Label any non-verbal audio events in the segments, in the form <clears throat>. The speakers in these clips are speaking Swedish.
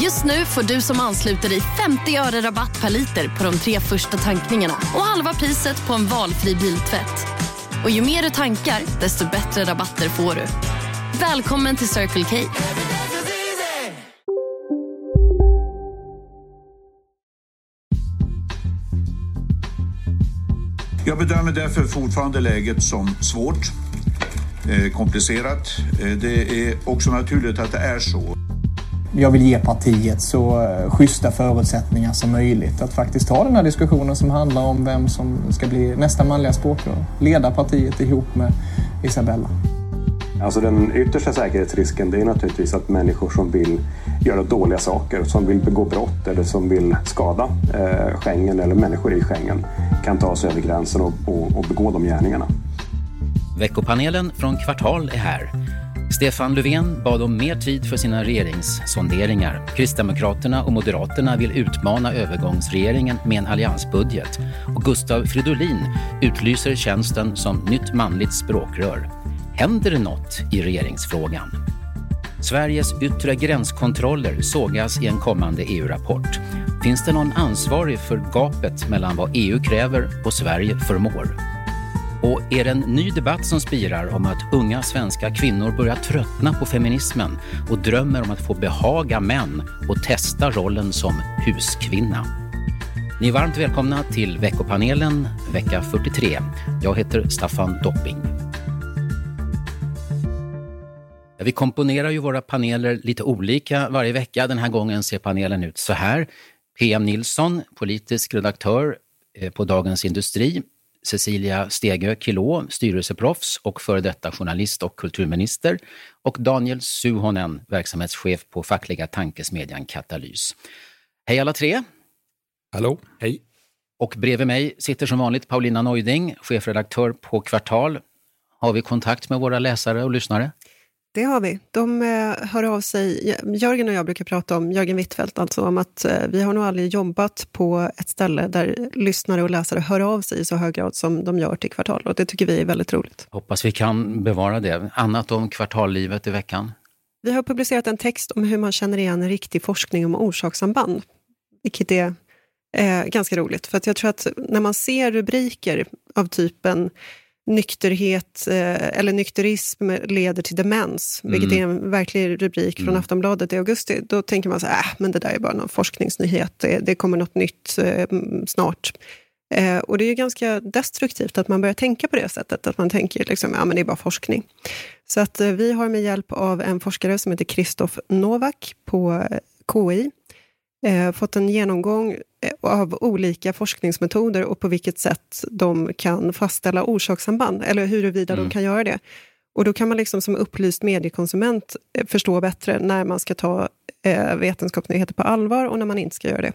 Just nu får du som ansluter dig 50 öre rabatt per liter på de tre första tankningarna och halva priset på en valfri biltvätt. Och ju mer du tankar, desto bättre rabatter får du. Välkommen till Circle K. Jag bedömer därför fortfarande läget som svårt, eh, komplicerat. Eh, det är också naturligt att det är så. Jag vill ge partiet så eh, schyssta förutsättningar som möjligt att faktiskt ta den här diskussionen som handlar om vem som ska bli nästa manliga språkrör. Leda partiet ihop med Isabella. Alltså den yttersta säkerhetsrisken det är naturligtvis att människor som vill göra dåliga saker, som vill begå brott eller som vill skada eh, Schengen eller människor i Schengen kan ta sig över gränsen och, och, och begå de gärningarna. Veckopanelen från Kvartal är här. Stefan Löfven bad om mer tid för sina regeringssonderingar. Kristdemokraterna och Moderaterna vill utmana övergångsregeringen med en alliansbudget. Och Gustav Fridolin utlyser tjänsten som nytt manligt språkrör. Händer det något i regeringsfrågan? Sveriges yttre gränskontroller sågas i en kommande EU-rapport. Finns det någon ansvarig för gapet mellan vad EU kräver och Sverige förmår? Och är det en ny debatt som spirar om att unga svenska kvinnor börjar tröttna på feminismen och drömmer om att få behaga män och testa rollen som huskvinna? Ni är varmt välkomna till veckopanelen vecka 43. Jag heter Staffan Dopping. Vi komponerar ju våra paneler lite olika varje vecka. Den här gången ser panelen ut så här. PM Nilsson, politisk redaktör eh, på Dagens Industri. Cecilia Stegö Kilå, styrelseproffs och före detta journalist och kulturminister. Och Daniel Suhonen, verksamhetschef på fackliga tankesmedjan Katalys. Hej alla tre! Hallå! Hej! Och bredvid mig sitter som vanligt Paulina Neuding, chefredaktör på Kvartal. Har vi kontakt med våra läsare och lyssnare? Det har vi. De eh, hör av sig. Jörgen och jag brukar prata om, Jörgen Wittfeldt, alltså om att eh, vi har nog aldrig jobbat på ett ställe där lyssnare och läsare hör av sig i så hög grad som de gör till Kvartal. Och det tycker vi är väldigt roligt. Hoppas vi kan bevara det. Annat om kvartallivet i veckan? Vi har publicerat en text om hur man känner igen en riktig forskning om orsakssamband, vilket är eh, ganska roligt. För att jag tror att när man ser rubriker av typen nykterhet eh, eller nykterism leder till demens, mm. vilket är en verklig rubrik mm. från Aftonbladet i augusti, då tänker man så här, äh, men det där är bara någon forskningsnyhet, det, det kommer något nytt eh, snart. Eh, och det är ganska destruktivt att man börjar tänka på det sättet, att man tänker liksom, ja men det är bara forskning. Så att vi har med hjälp av en forskare som heter Kristoff Novak på KI, eh, fått en genomgång eh, av olika forskningsmetoder och på vilket sätt de kan fastställa orsakssamband, eller huruvida mm. de kan göra det. Och då kan man liksom som upplyst mediekonsument eh, förstå bättre när man ska ta eh, vetenskapsnyheter på allvar och när man inte ska göra det.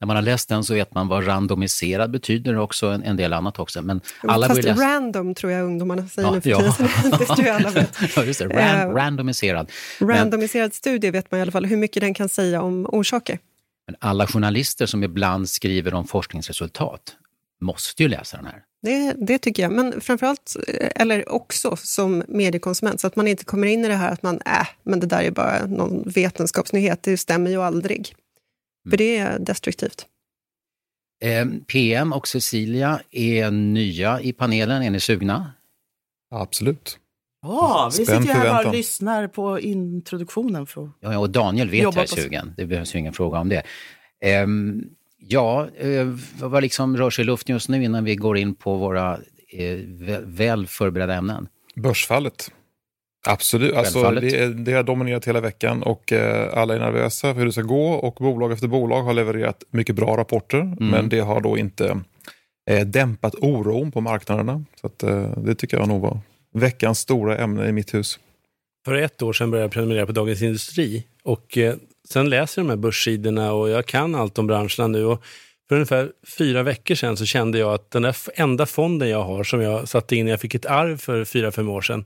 När man har läst den så vet man vad randomiserad betyder och också en, en del annat också. Men alla Fast läsa... random tror jag ungdomarna säger ja, nu för tiden. Ja. det tror jag alla <laughs> vet. ja, just det. Ran, randomiserad. Randomiserad men... studie vet man i alla fall hur mycket den kan säga om orsaker. Men alla journalister som ibland skriver om forskningsresultat måste ju läsa den här. Det, det tycker jag, men framförallt, eh, eller också som mediekonsument, så att man inte kommer in i det här att man, äh, men det där är bara någon vetenskapsnyhet, det stämmer ju aldrig. För det är destruktivt. Eh, PM och Cecilia är nya i panelen. Är ni sugna? Absolut. Ja, vi sitter här och lyssnar på introduktionen. För ja, och Daniel vet jag är sugen. Det behövs ju ingen fråga om det. Um, ja, uh, vad liksom rör sig i luften just nu innan vi går in på våra uh, väl förberedda ämnen? Börsfallet. Absolut, alltså, det, det har dominerat hela veckan och eh, alla är nervösa för hur det ska gå och bolag efter bolag har levererat mycket bra rapporter mm. men det har då inte eh, dämpat oron på marknaderna. Så att, eh, det tycker jag nog var veckans stora ämne i mitt hus. För ett år sedan började jag prenumerera på Dagens Industri och eh, sen läser jag de här börssidorna och jag kan allt om branscherna nu. Och för ungefär fyra veckor sedan så kände jag att den där enda fonden jag har som jag satte in när jag fick ett arv för fyra, fem år sedan,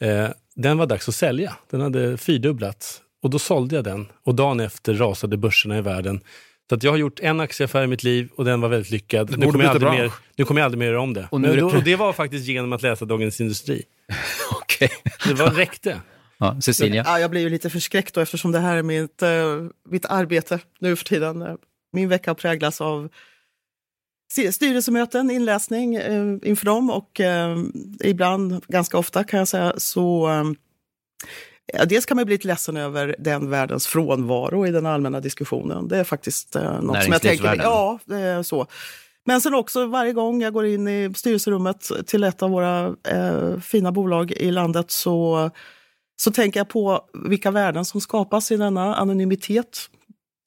eh, den var dags att sälja. Den hade fyrdubblats och då sålde jag den och dagen efter rasade börserna i världen. Så att jag har gjort en aktieaffär i mitt liv och den var väldigt lyckad. Nu kommer, jag aldrig mer, nu kommer jag aldrig mer göra om det. Och, Men, det... och det var faktiskt genom att läsa Dagens Industri. <laughs> Okej. Det var, räckte. Ja, Cecilia? Ja, jag blir ju lite förskräckt då eftersom det här är mitt, uh, mitt arbete nu för tiden. Min vecka präglas av styrelsemöten, inläsning uh, inför dem och uh, ibland, ganska ofta kan jag säga, så Ja, dels kan man bli lite ledsen över den världens frånvaro i den allmänna diskussionen. Det är faktiskt eh, något som jag tänker... Ja, är så. Men sen också varje gång jag går in i styrelserummet till ett av våra eh, fina bolag i landet så, så tänker jag på vilka värden som skapas i denna anonymitet.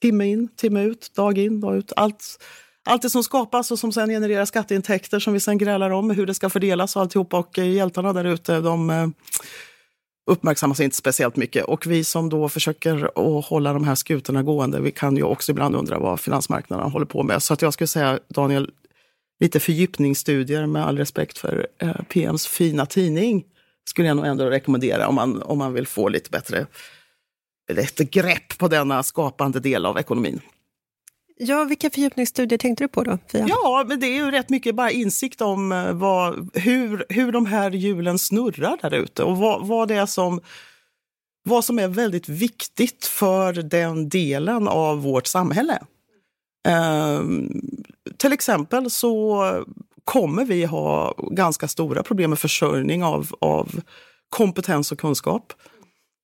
Timme in, timme ut, dag in, dag ut. Allt, allt det som skapas och som sen genererar skatteintäkter som vi sen grälar om hur det ska fördelas och alltihopa. Och eh, hjältarna där ute, de eh, uppmärksammas inte speciellt mycket. Och vi som då försöker att hålla de här skutorna gående, vi kan ju också ibland undra vad finansmarknaderna håller på med. Så att jag skulle säga, Daniel, lite fördjupningsstudier med all respekt för eh, PMs fina tidning skulle jag nog ändå rekommendera om man, om man vill få lite bättre ett grepp på denna skapande del av ekonomin. Ja, vilka fördjupningsstudier tänkte du på då, Fia? Ja, men det är ju rätt mycket bara insikt om eh, vad, hur, hur de här hjulen snurrar där ute och vad, vad det är som vad som är väldigt viktigt för den delen av vårt samhälle. Eh, till exempel så kommer vi ha ganska stora problem med försörjning av, av kompetens och kunskap.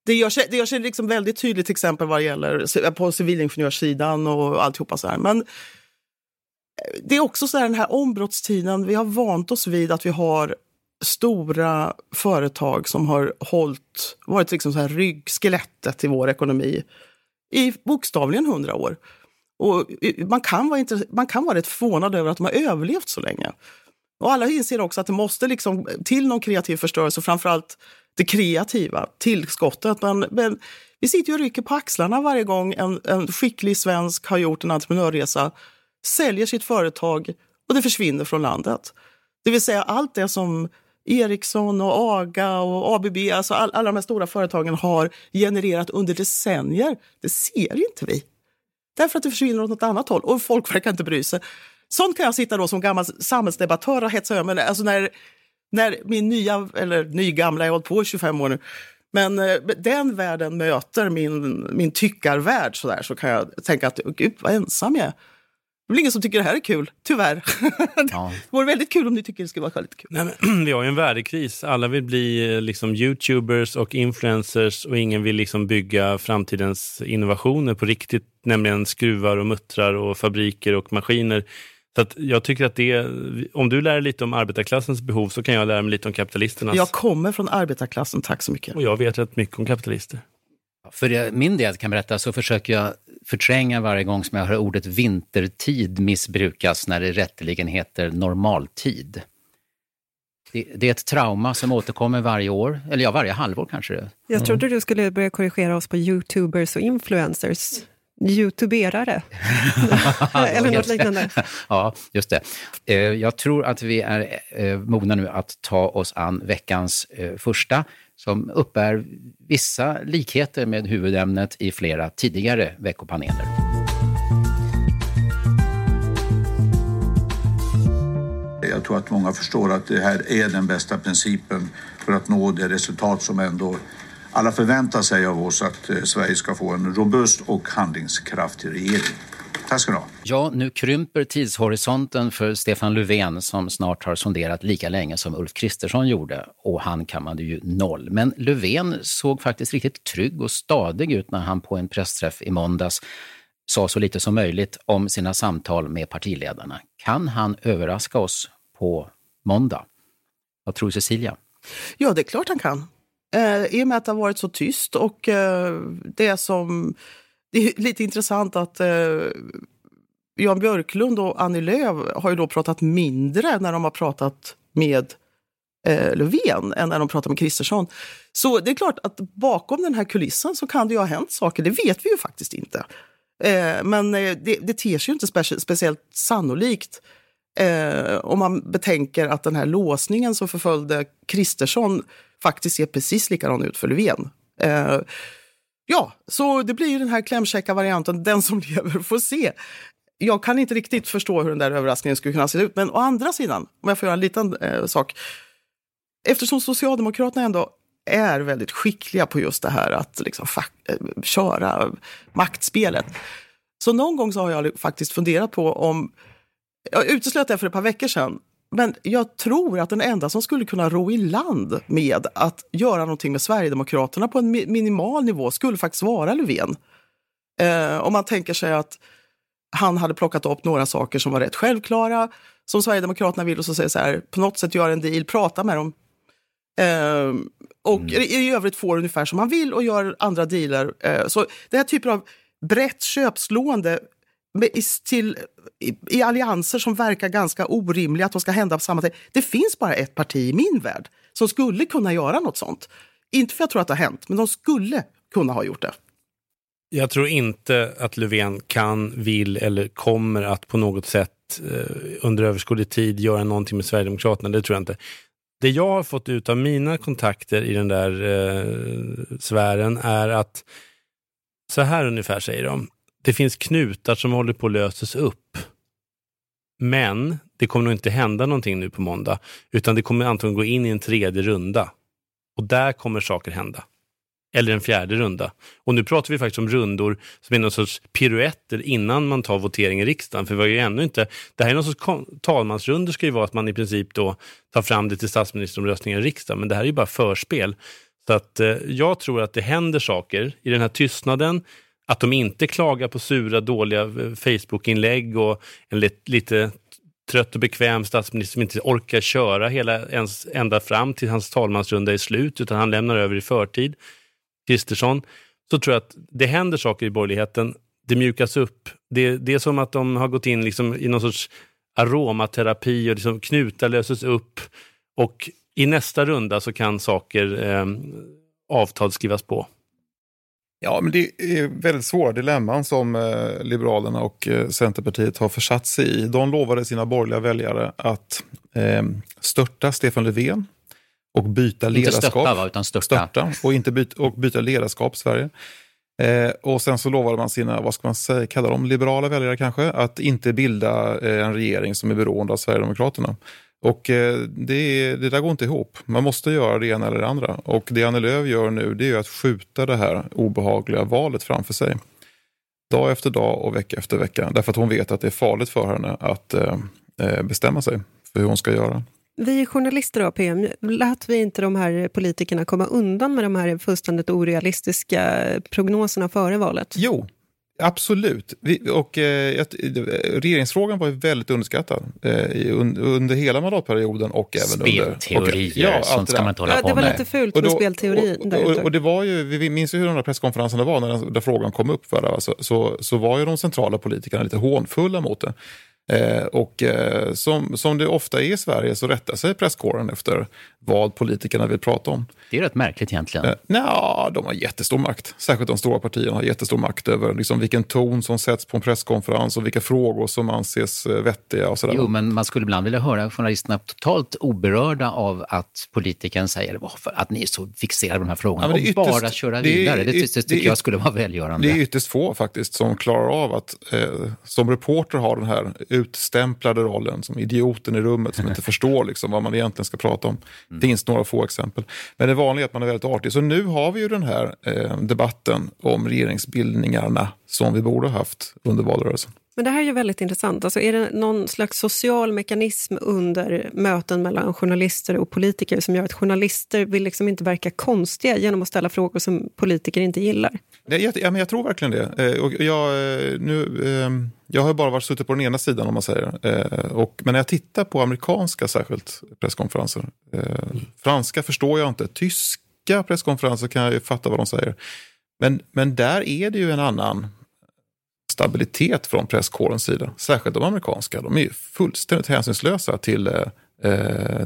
Det gör sig, det jag känner liksom väldigt tydligt till exempel vad gäller på civilingenjörssidan och alltihopa så här. Men eh, det är också så här den här ombrottstiden, vi har vant oss vid att vi har stora företag som har hållit, varit liksom så här ryggskelettet i vår ekonomi i bokstavligen hundra år. Och eh, man, kan vara man kan vara rätt förvånad över att de har överlevt så länge. Och alla inser också att det måste liksom till någon kreativ förstörelse, framförallt det kreativa tillskottet. Men, men vi sitter ju och rycker på axlarna varje gång en, en skicklig svensk har gjort en entreprenörresa, säljer sitt företag och det försvinner från landet. Det vill säga allt det som Ericsson och AGA och ABB, alltså all, alla de här stora företagen har genererat under decennier, det ser inte vi. Därför att det försvinner åt något annat håll och folk verkar inte bry sig. Sånt kan jag sitta då som gammal samhällsdebattör och hetsa över. Alltså när när min nya, eller nygamla, jag har hållit på i 25 år nu, men eh, den världen möter min, min tyckarvärld så, där, så kan jag tänka att gud vad ensam jag är. Det är väl ingen som tycker det här är kul, tyvärr. <laughs> Ja. det vore väldigt kul om ni tycker det skulle vara lite kul. Nej, men, <clears throat> vi har ju en värdekris. Alla vill bli eh, liksom, youtubers och influencers och ingen vill liksom, bygga framtidens innovationer på riktigt, nämligen skruvar och muttrar och fabriker och maskiner. Så att jag tycker att det, om du lär dig lite om arbetarklassens behov så kan jag lära mig lite om kapitalisternas. Jag kommer från arbetarklassen, tack så mycket. Och jag vet rätt mycket om kapitalister. För min del kan jag berätta så försöker jag förtränga varje gång som jag hör ordet vintertid missbrukas när det rätteligen heter normaltid. Det, det, är ett trauma som återkommer varje år, eller ja, varje halvår kanske. Det. Jag trodde mm. du skulle börja korrigera oss på youtubers och influencers youtuberare. <laughs> Eller något liknande. <laughs> ja, just det. Eh, jag tror att vi är eh, mogna nu att ta oss an veckans eh, första som uppbär vissa likheter med huvudämnet i flera tidigare veckopaneler. Jag tror att många förstår att det här är den bästa principen för att nå det resultat som ändå alla förväntar sig av oss att eh, Sverige ska få en robust och handlingskraftig regering. Tack ska du ha. Ja, nu krymper tidshorisonten för Stefan Löfven som snart har sonderat lika länge som Ulf Kristersson gjorde och han kammade ju noll. Men Löfven såg faktiskt riktigt trygg och stadig ut när han på en pressträff i måndags sa så lite som möjligt om sina samtal med partiledarna. Kan han överraska oss på måndag? Vad tror Cecilia? Ja, det är klart han kan. Eh, I och med att det har varit så tyst och eh, det som... Det är lite intressant att eh, Jan Björklund och Annie Lööf har ju då pratat mindre när de har pratat med eh, Löfven än när de pratar med Kristersson. Så det är klart att bakom den här kulissen så kan det ju ha hänt saker, det vet vi ju faktiskt inte. Eh, men eh, det, det ter sig ju inte specie speciellt sannolikt eh, om man betänker att den här låsningen som förföljde Kristersson faktiskt ser precis likadan ut för Löfven. Eh, ja, så det blir ju den här klämkäcka varianten, den som <laughs> lever får se. Jag kan inte riktigt förstå hur den där överraskningen skulle kunna se ut, men å andra sidan, om jag får göra en liten eh, sak, eftersom Socialdemokraterna ändå är väldigt skickliga på just det här att liksom äh, köra maktspelet. Så någon gång så har jag faktiskt funderat på om, jag uteslöt det för ett par veckor sedan, men jag tror att den enda som skulle kunna ro i land med att göra någonting med Sverigedemokraterna på en minimal nivå skulle faktiskt vara Löfven. Eh, om man tänker sig att han hade plockat upp några saker som var rätt självklara, som Sverigedemokraterna vill och så säger så här, på något sätt göra en deal, prata med dem, Eh, och mm. i övrigt får ungefär som man vill och gör andra dealer. Eh, så den här typen av brett köpslående till, i, i, allianser som verkar ganska orimliga, att de ska hända på samma tid. Det finns bara ett parti i min värld som skulle kunna göra något sånt. Inte för att jag tror att det har hänt, men de skulle kunna ha gjort det. Jag tror inte att Löfven kan, vill eller kommer att på något sätt eh, under överskådlig tid göra någonting med Sverigedemokraterna. Det tror jag inte. Det jag har fått ut av mina kontakter i den där eh, sfären är att så här ungefär säger de. Det finns knutar som håller på att lösas upp. Men det kommer nog inte hända någonting nu på måndag, utan det kommer antagligen gå in i en tredje runda. Och där kommer saker hända eller en fjärde runda. Och nu pratar vi faktiskt om rundor som är någon sorts piruetter innan man tar votering i riksdagen. För vi har ju ännu inte, det här är någon sorts talmansrundor ska ju vara att man i princip då tar fram det till statsministeromröstningen i riksdagen. Men det här är ju bara förspel. Så att eh, jag tror att det händer saker i den här tystnaden. Att de inte klagar på sura, dåliga Facebookinlägg Facebook-inlägg och en lite, lite trött och bekväm statsminister som inte orkar köra hela ens ända fram till hans talmansrunda är slut, utan han lämnar över i förtid. Kristersson, så tror jag att det händer saker i borgerligheten. Det mjukas upp. Det, det är som att de har gått in liksom i någon sorts aromaterapi och liksom knutar löses upp. Och i nästa runda så kan saker, eh, avtal skrivas på. Ja, men det är väldigt svåra dilemman som eh, Liberalerna och eh, Centerpartiet har försatt sig i. De lovade sina borgerliga väljare att eh, störta Stefan Löfven och byta ledarskap. Inte stötta, va, utan störta. störta och, inte byta, och byta ledarskap Sverige. Eh, och sen så lovade man sina, vad ska man säga, kalla dem liberala väljare kanske, att inte bilda eh, en regering som är beroende av Sverigedemokraterna. Och eh, det, det där går inte ihop. Man måste göra det ena eller det andra. Och det Annie Lööf gör nu det är att skjuta det här obehagliga valet framför sig. Dag efter dag och vecka efter vecka. Därför att hon vet att det är farligt för henne att eh, eh bestämma sig för hur hon ska göra. Vi journalister då, PM. Lät vi inte de här politikerna komma undan med de här fullständigt orealistiska prognoserna före valet? Jo, Absolut. Vi, och, eh, regeringsfrågan var ju väldigt underskattad eh, under hela mandatperioden och även Spelteorier, under... och, ja, sånt ska man inte hålla ja, på med. Det var lite fult med spelteori. Och, och, och, det var ju, vi minns ju hur de där presskonferenserna var när, när frågan kom upp. För det, så, så, så var ju de centrala politikerna lite hånfulla mot det. Eh, och eh, som, som det ofta är i Sverige så rättar sig presskåren efter vad politikerna vill prata om. Det är rätt märkligt egentligen. Eh, Nja, de har jättestor makt. Särskilt de stora partierna har jättestor makt över liksom, vilken ton som sätts på en presskonferens och vilka frågor som anses eh, vettiga. Och sådär. Jo, men man skulle ibland vilja höra journalisterna totalt oberörda av att politikern säger varför att ni är så fixerade på de här frågorna ja, och ytterst, bara köra vidare. Det, det, det tycker det, jag skulle vara välgörande. Det är ytterst få faktiskt som klarar av att eh, som reporter ha den här utstämplade rollen som idioten i rummet som inte <laughs> förstår liksom, vad man egentligen ska prata om. Mm. Det finns några få exempel. Men det vanliga är att man är väldigt artig. Så nu har vi ju den här eh, debatten om regeringsbildningarna som vi borde ha haft under valrörelsen. Men det här är ju väldigt intressant. Alltså är det någon slags social mekanism under möten mellan journalister och politiker som gör att journalister vill liksom inte verka konstiga genom att ställa frågor som politiker inte gillar? Jag, ja, men jag tror verkligen det. Eh, och jag, eh, nu, ehm, jag har bara varit suttit på den ena sidan om man säger. Eh, och, men när jag tittar på amerikanska särskilt presskonferenser. Franska förstår jag inte. Tyska presskonferenser kan jag ju fatta vad de säger. Men, men där är det ju en annan stabilitet från presskårens sida. Särskilt de amerikanska. De är ju fullständigt hänsynslösa till eh, eh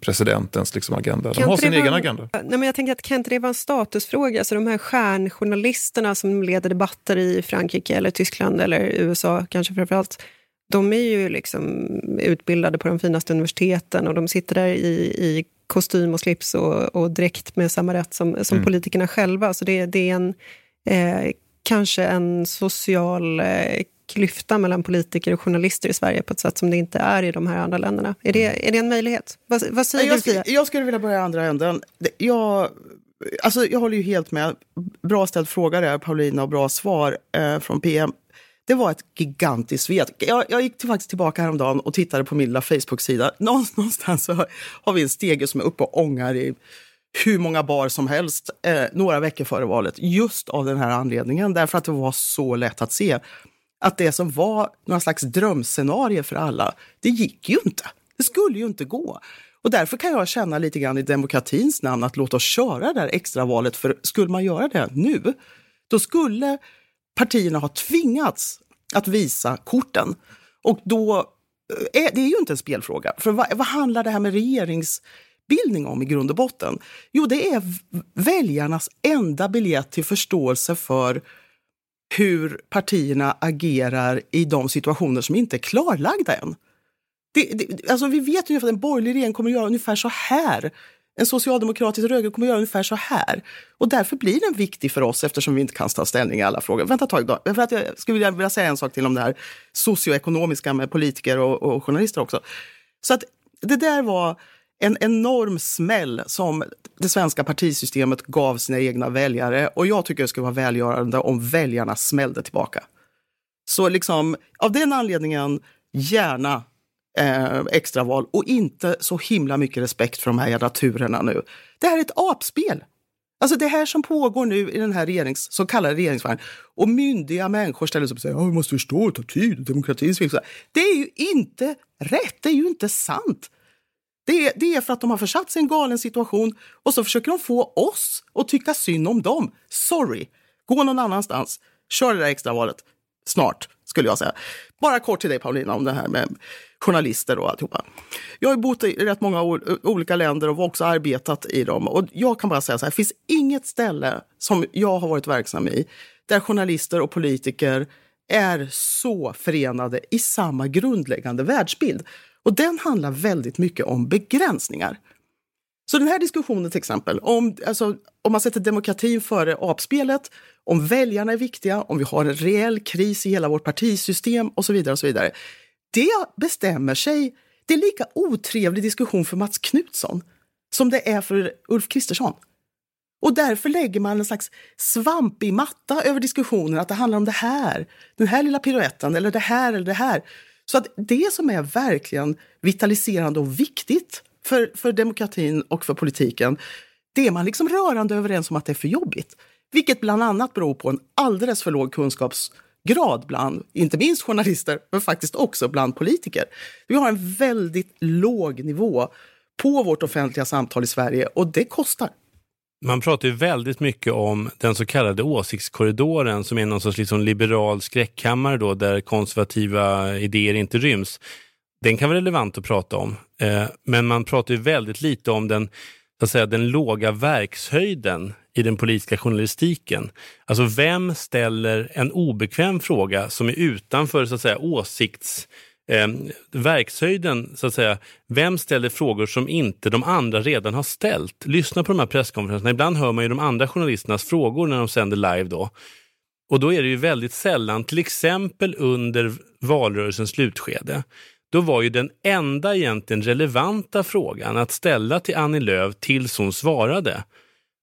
presidentens liksom, agenda. De har sin egen agenda. Nej, men jag tänker att kan inte det vara en statusfråga? Alltså de här stjärnjournalisterna som leder debatter i Frankrike eller Tyskland eller USA kanske framförallt. De är ju liksom utbildade på de finaste universiteten och de sitter där i, i kostym och slips och, och dräkt med samma rätt som, som mm. politikerna själva. Så det, det är en, eh, kanske en social eh, klyfta mellan politiker och journalister i Sverige på ett sätt som det inte är i de här andra länderna. Är det, är det en möjlighet? Vad, vad säger jag, du, Fia? Jag skulle vilja börja i andra änden. Jag, alltså, jag håller ju helt med. Bra ställd fråga där, Paulina, och bra svar eh, från PM. Det var ett gigantiskt svek. Jag, jag gick till, faktiskt tillbaka häromdagen och tittade på min lilla Facebook-sida. Någonstans så har vi en stege som är uppe och ångar i hur många bar som helst eh, några veckor före valet. Just av den här anledningen, därför att det var så lätt att se att det som var några slags drömscenario för alla, det gick ju inte. Det skulle ju inte gå. Och därför kan jag känna lite grann i demokratins namn att låt oss köra det här extravalet. För skulle man göra det nu, då skulle partierna ha tvingats att visa korten. Och då är det är ju inte en spelfråga. För vad, vad handlar det här med regerings regeringsbildning om i grund och botten? Jo, det är väljarnas enda biljett till förståelse för hur partierna agerar i de situationer som inte är klarlagda än. Det, det, alltså vi vet ju att en borgerlig regering kommer att göra ungefär så här. En socialdemokratisk rödgrön kommer att göra ungefär så här. Och därför blir den viktig för oss eftersom vi inte kan ta ställning i alla frågor. Vänta ett tag då. För att jag skulle vilja säga en sak till om det här socioekonomiska med politiker och, och journalister också. Så att det där var en enorm smäll som det svenska partisystemet gav sina egna väljare. Och jag tycker det skulle vara välgörande om väljarna smällde tillbaka. Så liksom, av den anledningen, gärna eh, extraval och inte så himla mycket respekt för de här jävla turerna nu. Det här är ett apspel. Alltså det här som pågår nu i den här regerings, så kallade regeringsvagnen och myndiga människor ställer sig upp och säger att vi måste förstå, det tar tid, demokratins villkor. Det är ju inte rätt, det är ju inte sant. Det är, det är för att de har försatt sig i en galen situation och så försöker de få oss att tycka synd om dem. Sorry, gå någon annanstans. Kör det där extravalet snart, skulle jag säga. Bara kort till dig Paulina om det här med journalister och alltihopa. Jag har bott i rätt många olika länder och också arbetat i dem. Och jag kan bara säga så här, det finns inget ställe som jag har varit verksam i där journalister och politiker är så förenade i samma grundläggande världsbild. Och den handlar väldigt mycket om begränsningar. Så den här diskussionen till exempel, om, alltså, om man sätter demokratin före apspelet, om väljarna är viktiga, om vi har en reell kris i hela vårt partisystem och så vidare. och så vidare. Det bestämmer sig, det är lika otrevlig diskussion för Mats Knutsson som det är för Ulf Kristersson. Och därför lägger man en slags svampig matta över diskussionen, att det handlar om det här, den här lilla piruetten eller det här eller det här. Så att det som är verkligen vitaliserande och viktigt för, för demokratin och för politiken, det är man liksom rörande överens om att det är för jobbigt. Vilket bland annat beror på en alldeles för låg kunskapsgrad bland, inte minst journalister, men faktiskt också bland politiker. Vi har en väldigt låg nivå på vårt offentliga samtal i Sverige och det kostar. Man pratar ju väldigt mycket om den så kallade åsiktskorridoren som är någon sorts liksom liberal skräckkammare då, där konservativa idéer inte ryms. Den kan vara relevant att prata om, eh, men man pratar ju väldigt lite om den, så att säga, den låga verkshöjden i den politiska journalistiken. Alltså vem ställer en obekväm fråga som är utanför så att säga, åsikts eh, verkshöjden, så att säga, vem ställer frågor som inte de andra redan har ställt? Lyssna på de här presskonferenserna. Ibland hör man ju de andra journalisternas frågor när de sänder live då. Och då är det ju väldigt sällan, till exempel under valrörelsens slutskede, då var ju den enda egentligen relevanta frågan att ställa till Annie Lööf tills hon svarade,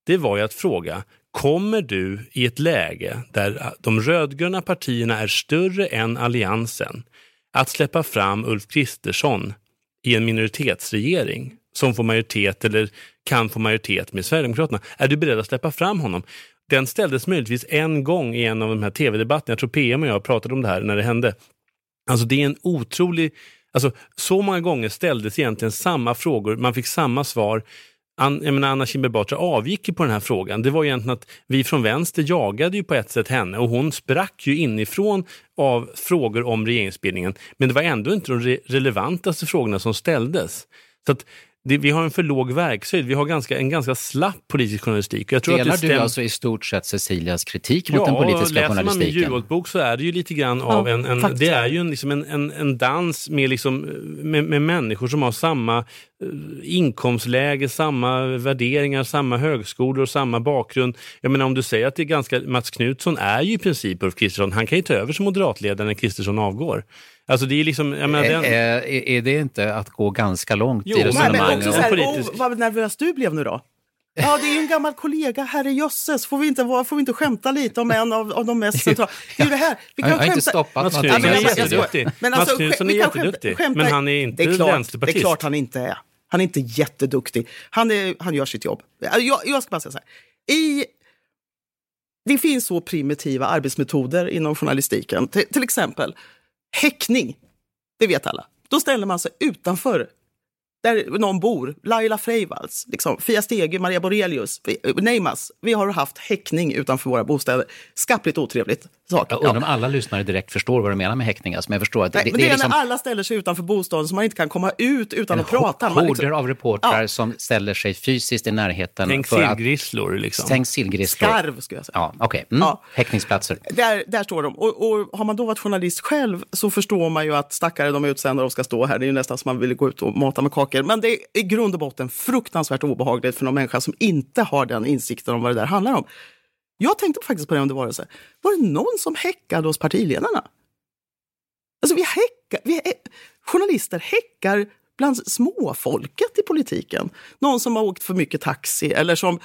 det var ju att fråga, kommer du i ett läge där de rödgröna partierna är större än alliansen, att släppa fram Ulf Kristersson i en minoritetsregering som får majoritet eller kan få majoritet med Sverigedemokraterna. Är du beredd att släppa fram honom? Den ställdes möjligtvis en gång i en av de här tv-debatterna. Jag tror PM och jag pratade om det här när det hände. Alltså det är en otrolig... Alltså så många gånger ställdes egentligen samma frågor, man fick samma svar jag menar, Anna Kinberg Batra avgick ju på den här frågan. Det var egentligen att vi från vänster jagade ju på ett sätt henne och hon sprack ju inifrån av frågor om regeringsbildningen. Men det var ändå inte de re relevantaste frågorna som ställdes. Så att det, vi har en för låg verkshöjd. Vi har ganska, en ganska slapp politisk journalistik. Jag tror Delar att du alltså i stort sett Cecilias kritik mot den politiska läser journalistiken? läser man min jullåtbok så är det ju lite grann av ja, en, en det är ju en, liksom en, en, en dans med, liksom, med, med människor som har samma eh, inkomstläge, samma värderingar, samma högskolor och samma bakgrund. Jag menar om du säger att det är ganska, Mats Knutsson är ju i princip Ulf Kristersson. Han kan ju ta över som moderatledare när Kristersson avgår. Alltså det är liksom, jag menar, den... är, är det inte att gå ganska långt jo, i resonemanget? Men politisk... oh, vad nervös du blev nu då. Ja, det är ju en gammal kollega, herrejösses. Får vi inte, får vi inte skämta lite om en av, av de mest <laughs> centrala... Det är det här. Vi kan jag har skämta... inte stoppat Mats Knutsson är jätteduktig. Men alltså, Mats Knutsson är jätteduktig, skämta... men han är inte det är klart, vänsterpartist. Det är klart han inte är. Han är inte jätteduktig. Han, är, han gör sitt jobb. Jag, jag ska bara säga så här. I det finns så primitiva arbetsmetoder inom journalistiken. Till, till exempel Häckning, det vet alla. Då ställer man sig utanför där någon bor. Laila Freivalds, liksom, Fia Stege, Maria Borelius, Neymas. Vi har haft häckning utanför våra bostäder. Skapligt otrevligt. Sak. Jag undrar om alla lyssnare direkt förstår vad du menar med häckning. Alltså, men jag förstår att Nej, det, men det, är, liksom... när alla ställer sig utanför bostaden så man inte kan komma ut utan att prata. Horder liksom... av reportrar ja. som ställer sig fysiskt i närheten. Tänk för sillgrisslor. Liksom. Tänk sillgrisslor. Skarv, skulle jag säga. Ja, okay. mm. ja. häckningsplatser. Där, där står de. Och, och, har man då varit journalist själv så förstår man ju att stackare de utsända och ska stå här. Det är ju nästan som man vill gå ut och mata med kakor. Men det är i grund och botten fruktansvärt obehagligt för någon människa som inte har den insikten om vad det där handlar om. Jag tänkte faktiskt på det under valrörelsen. Var det någon som häckade hos partiledarna? Alltså vi häckar, vi, journalister häckar bland småfolket i politiken. Någon som har åkt för mycket taxi eller som...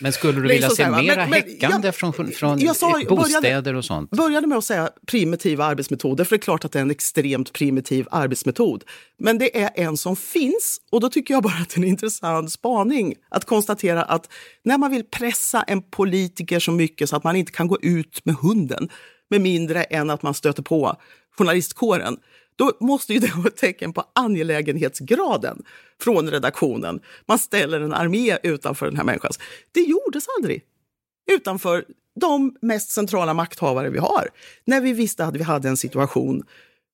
Men skulle du vilja se mera men, häckande jag, från, från jag sa, bostäder började, och sånt? började med att säga primitiva arbetsmetoder, för det är klart att det är en extremt primitiv arbetsmetod. Men det är en som finns och då tycker jag bara att det är en intressant spaning att konstatera att när man vill pressa en politiker så mycket så att man inte kan gå ut med hunden med mindre än att man stöter på journalistkåren då måste ju det vara ett tecken på angelägenhetsgraden från redaktionen. Man ställer en armé utanför den här människans. Det gjordes aldrig utanför de mest centrala makthavare vi har. När vi visste att vi hade en situation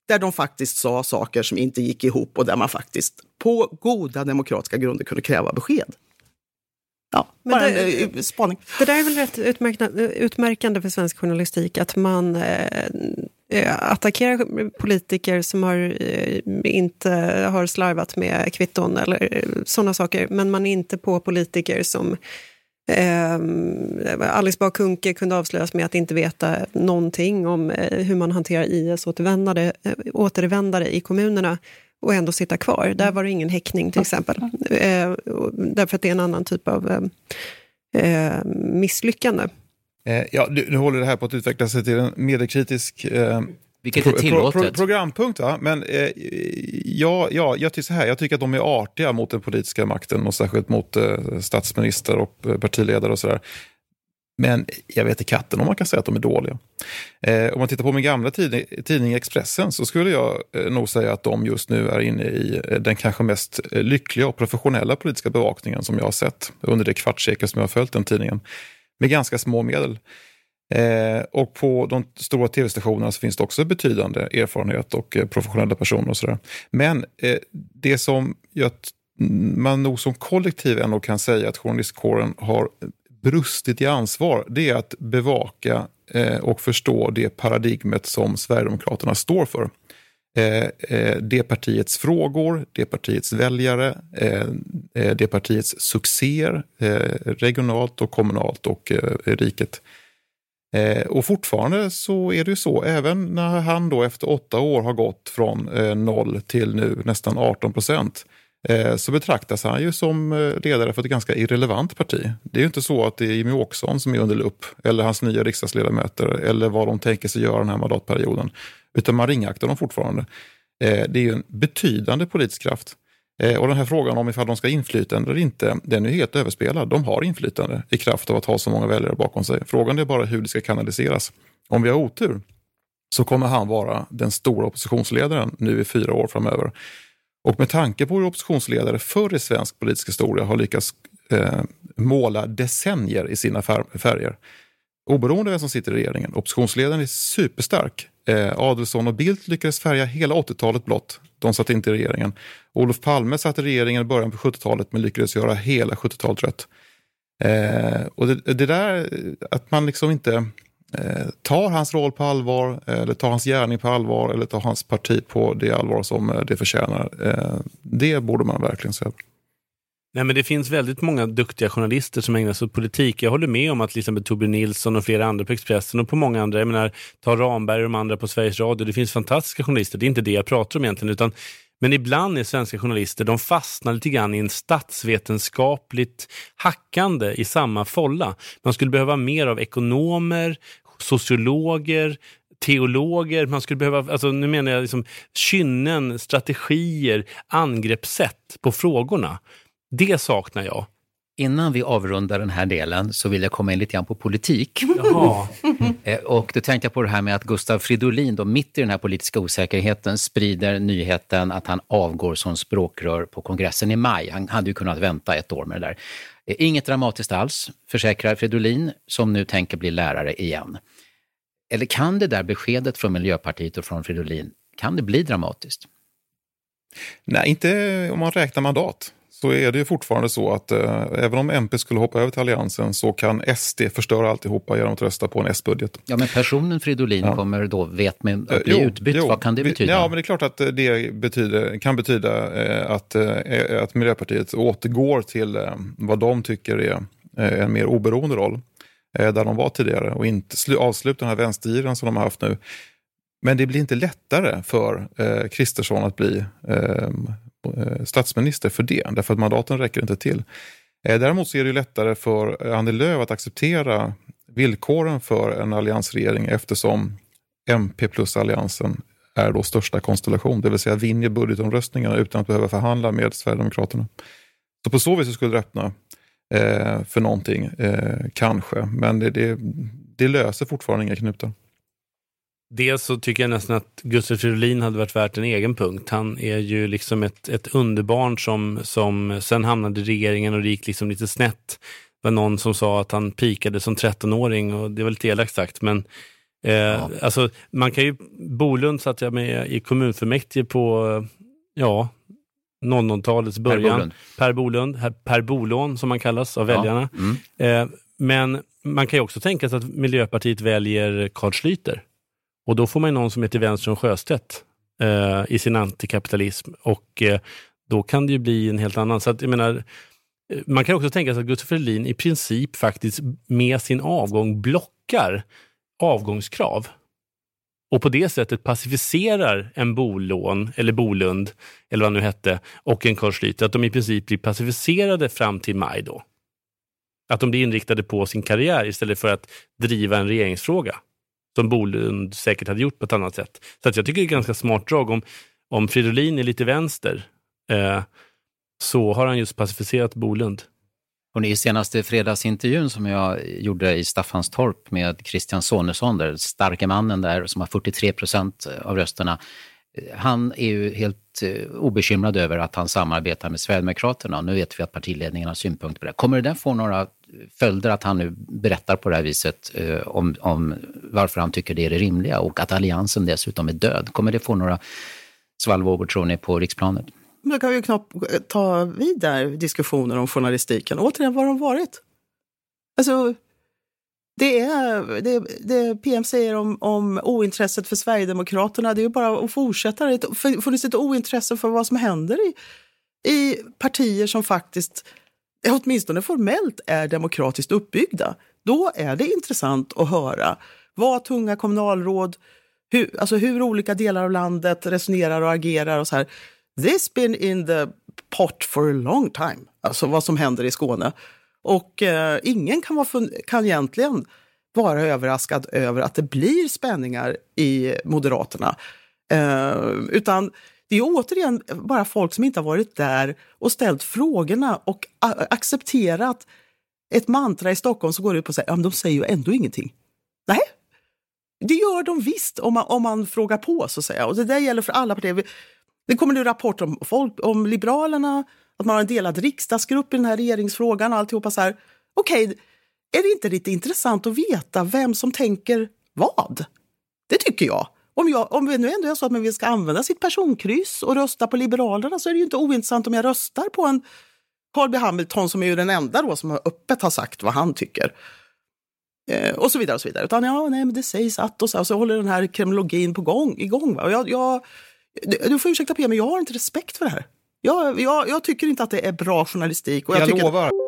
där de faktiskt sa saker som inte gick ihop och där man faktiskt på goda demokratiska grunder kunde kräva besked. Ja, bara det, en eh, spaning. Det där är väl rätt utmärkande för svensk journalistik, att man eh, eh, attackerar politiker som har, eh, inte har slarvat med kvitton eller eh, sådana saker, men man är inte på politiker som eh, Alice Bah Kuhnke kunde avslöjas med att inte veta någonting om hur man hanterar IS-återvändare återvändare i kommunerna och ändå sitta kvar. Där var det ingen häckning till exempel. Eh, därför att det är en annan typ av eh, misslyckande. Eh, ja, nu, håller det här på att utveckla sig till en mediekritisk eh, vilket är tillåtet. Pro, pro, programpunkt, va? Men eh, ja, ja, jag tycker så här, jag tycker att de är artiga mot den politiska makten och särskilt mot eh, statsminister och eh, partiledare och sådär. Men jag vet i katten om man kan säga att de är dåliga. Eh, om man tittar på min gamla tidning, tidning Expressen så skulle jag eh, nog säga att de just nu är inne i eh, den kanske mest eh, lyckliga och professionella politiska bevakningen som jag har sett under det kvartssekel som jag har följt den tidningen. Med ganska små medel. Eh, och på de stora tv-stationerna så finns det också betydande erfarenhet och eh, professionella personer och sådär. Men eh, det som jag, man nog som kollektiv ändå kan säga att journalistkåren har brustit i ansvar, det är att bevaka eh, och förstå det paradigmet som Sverigedemokraterna står för. Eh, eh, det partiets frågor, det partiets väljare, eh, det partiets succéer regionalt och kommunalt och riket. och fortfarande så är det ju så, även när han då efter åtta år har gått från noll till nu nästan 18 procent, Eh, så betraktas han ju som eh, ledare för ett ganska irrelevant parti. Det är ju inte så att det är Jimmie Åkesson som är under lupp eller hans nya riksdagsledamöter eller vad de tänker sig göra den här mandatperioden. Utan man ringaktar dem fortfarande. Eh, det är ju en betydande politisk kraft. Och den här frågan om ifall de ska ha inflytande eller inte, den är helt överspelad. De har inflytande i kraft av att ha så många väljare bakom sig. Frågan är bara hur det ska kanaliseras. Om vi har otur så kommer han vara den stora oppositionsledaren nu i fyra år framöver. Och med tanke på hur oppositionsledare förr i svensk politisk historia har lyckats eh, måla decennier i sina färger. Oberoende av vem som sitter i regeringen. Oppositionsledaren är superstark. Eh, Adelsson och Bildt lyckades färga hela 80-talet blått. De satt inte i regeringen. Olof Palme satt i regeringen i början på 70-talet men lyckades göra hela 70-talet rött. Eh, och det, det, där att man liksom inte Eh, tar hans roll på allvar eh, eller tar hans gärning på allvar eller tar hans parti på det allvar som eh, det förtjänar. Eh, det borde man verkligen se över. Nej, men det finns väldigt många duktiga journalister som ägnar sig åt politik. Jag håller med om att till exempel Torbjörn Nilsson och flera andra på Expressen och på många andra, jag menar, ta Ramberg och de andra på Sveriges Radio. Det finns fantastiska journalister, det är inte det jag pratar om egentligen, utan men ibland är svenska journalister, de fastnar lite grann i en statsvetenskapligt hackande i samma folla. Man skulle behöva mer av ekonomer, sociologer, teologer, man skulle behöva, alltså nu menar jag liksom kynnen, strategier, angreppssätt på frågorna. Det saknar jag. Innan vi avrundar den här delen så vill jag komma in lite grann på politik. Jaha. <laughs> Eh, och då tänkte jag på det här med att Gustav Fridolin, då, mitt i den här politiska osäkerheten, sprider nyheten att han avgår som språkrör på kongressen i maj. Han hade ju kunnat vänta ett år med det där. Eh, inget dramatiskt alls, försäkrar Fridolin, som nu tänker bli lärare igen. Eller kan det där beskedet från Miljöpartiet och från Fridolin, kan det bli dramatiskt? Nej, inte om man räknar mandat så är det ju fortfarande så att eh, även om MP skulle hoppa över till Alliansen så kan SD förstöra alltihopa genom att rösta på en S-budget. Ja, men personen Fridolin ja. kommer då, vet med, att bli jo, utbytt. Jo, Vad kan det betyda? Ja, men det är klart att det betyder, kan betyda eh, att, eh, att Miljöpartiet återgår till eh, vad de tycker är eh, en mer oberoende roll. Eh, där de var tidigare och inte avsluta den här vänstergiren som de har haft nu. Men det blir inte lättare för Kristersson att bli Eh, Eh, statsminister för det, därför att mandaten räcker inte till. Eh, däremot så är det lättare för eh, Annie Lööf att acceptera villkoren för en alliansregering eftersom MP plus alliansen är då största konstellation, det vill säga vinner budgetomröstningarna utan att behöva förhandla med Sverigedemokraterna. Så på så vis skulle det öppna eh, för någonting, eh, kanske, men det, det, det löser fortfarande inga knutar. Dels så tycker jag nästan att Gustav Fridolin hade varit värt en egen punkt. Han är ju liksom ett, ett underbarn som, som sen hamnade i regeringen och det gick liksom lite snett. Det var någon som sa att han pikade som 13-åring och det var lite elakt sagt. Men eh, ja. alltså, man kan ju, Bolund satt jag med i kommunfullmäktige på, ja, 00-talets början. Per Bolund. Per Bolund, per Bolån som man kallas av ja. väljarna. Mm. Eh, men man kan ju också tänka sig att Miljöpartiet väljer Carl Schlüter. Och då får man någon som heter Wenström Sjöstedt eh, i sin antikapitalism. Och eh, då kan det ju bli en helt annan. Så att, jag menar, eh, man kan också tänka sig att Gustaf Fridolin i princip faktiskt med sin avgång blockar avgångskrav. Och på det sättet pacificerar en Bolån, eller Bolund, eller vad nu hette, och en Carl att de i princip blir pacificerade fram till maj då. Att de blir inriktade på sin karriär istället för att driva en regeringsfråga som Bolund säkert hade gjort på ett annat sätt. Så att jag tycker det är ganska smart drag. Om, om Fridolin är lite vänster eh, så har han just pacificerat Bolund. Och I senaste fredagsintervjun som jag gjorde i Staffanstorp med Christian Sonesson, den starke mannen där som har 43 procent av rösterna, eh, han är ju helt eh, obekymrad över att han samarbetar med Sverigedemokraterna. Nu vet vi att partiledningen har synpunkter på det. Kommer det där få några följder att han nu berättar på det här viset eh, om, om varför han tycker det är det rimliga och att alliansen dessutom är död? Kommer det få några svallvågor, tror ni, på riksplanet? Då kan vi knappt ta vidare diskussioner om journalistiken. Återigen, var har de varit? Alltså, det, är, det, det PM säger om, om ointresset för Sverigedemokraterna, det är ju bara att fortsätta. Det har funnits ett ointresse för vad som händer i, i partier som faktiskt åtminstone formellt är demokratiskt uppbyggda. Då är det intressant att höra vad tunga kommunalråd, hur, alltså hur olika delar av landet resonerar och agerar och så här. This been in the pot for a long time, alltså vad som händer i Skåne. Och eh, ingen kan, vara kan egentligen vara överraskad över att det blir spänningar i Moderaterna. Eh, utan det är återigen bara folk som inte har varit där och ställt frågorna och accepterat ett mantra i Stockholm som går ut på att säga, ja, de säger ju ändå ingenting. Nej, det gör de visst om man, om man frågar på så att säga. Och det där gäller för alla partier. Det kommer nu rapporter om, folk, om Liberalerna att man har en delad riksdagsgrupp i den här regeringsfrågan och alltihopa så här. Okej, okay, är det inte lite intressant att veta vem som tänker vad? Det tycker jag. Om, jag, om det nu ändå är så att man ska använda sitt personkryss och rösta på Liberalerna så är det ju inte ointressant om jag röstar på en Carl B Hamilton som är ju den enda då som öppet har sagt vad han tycker. Eh, och så vidare. och så vidare. Utan ja, nej, men det sägs att och så, och så håller den här kremlologin på gång, igång. Va? Och jag, jag, du får ursäkta Pia, men jag har inte respekt för det här. Jag, jag, jag tycker inte att det är bra journalistik. Och jag, jag tycker lovar.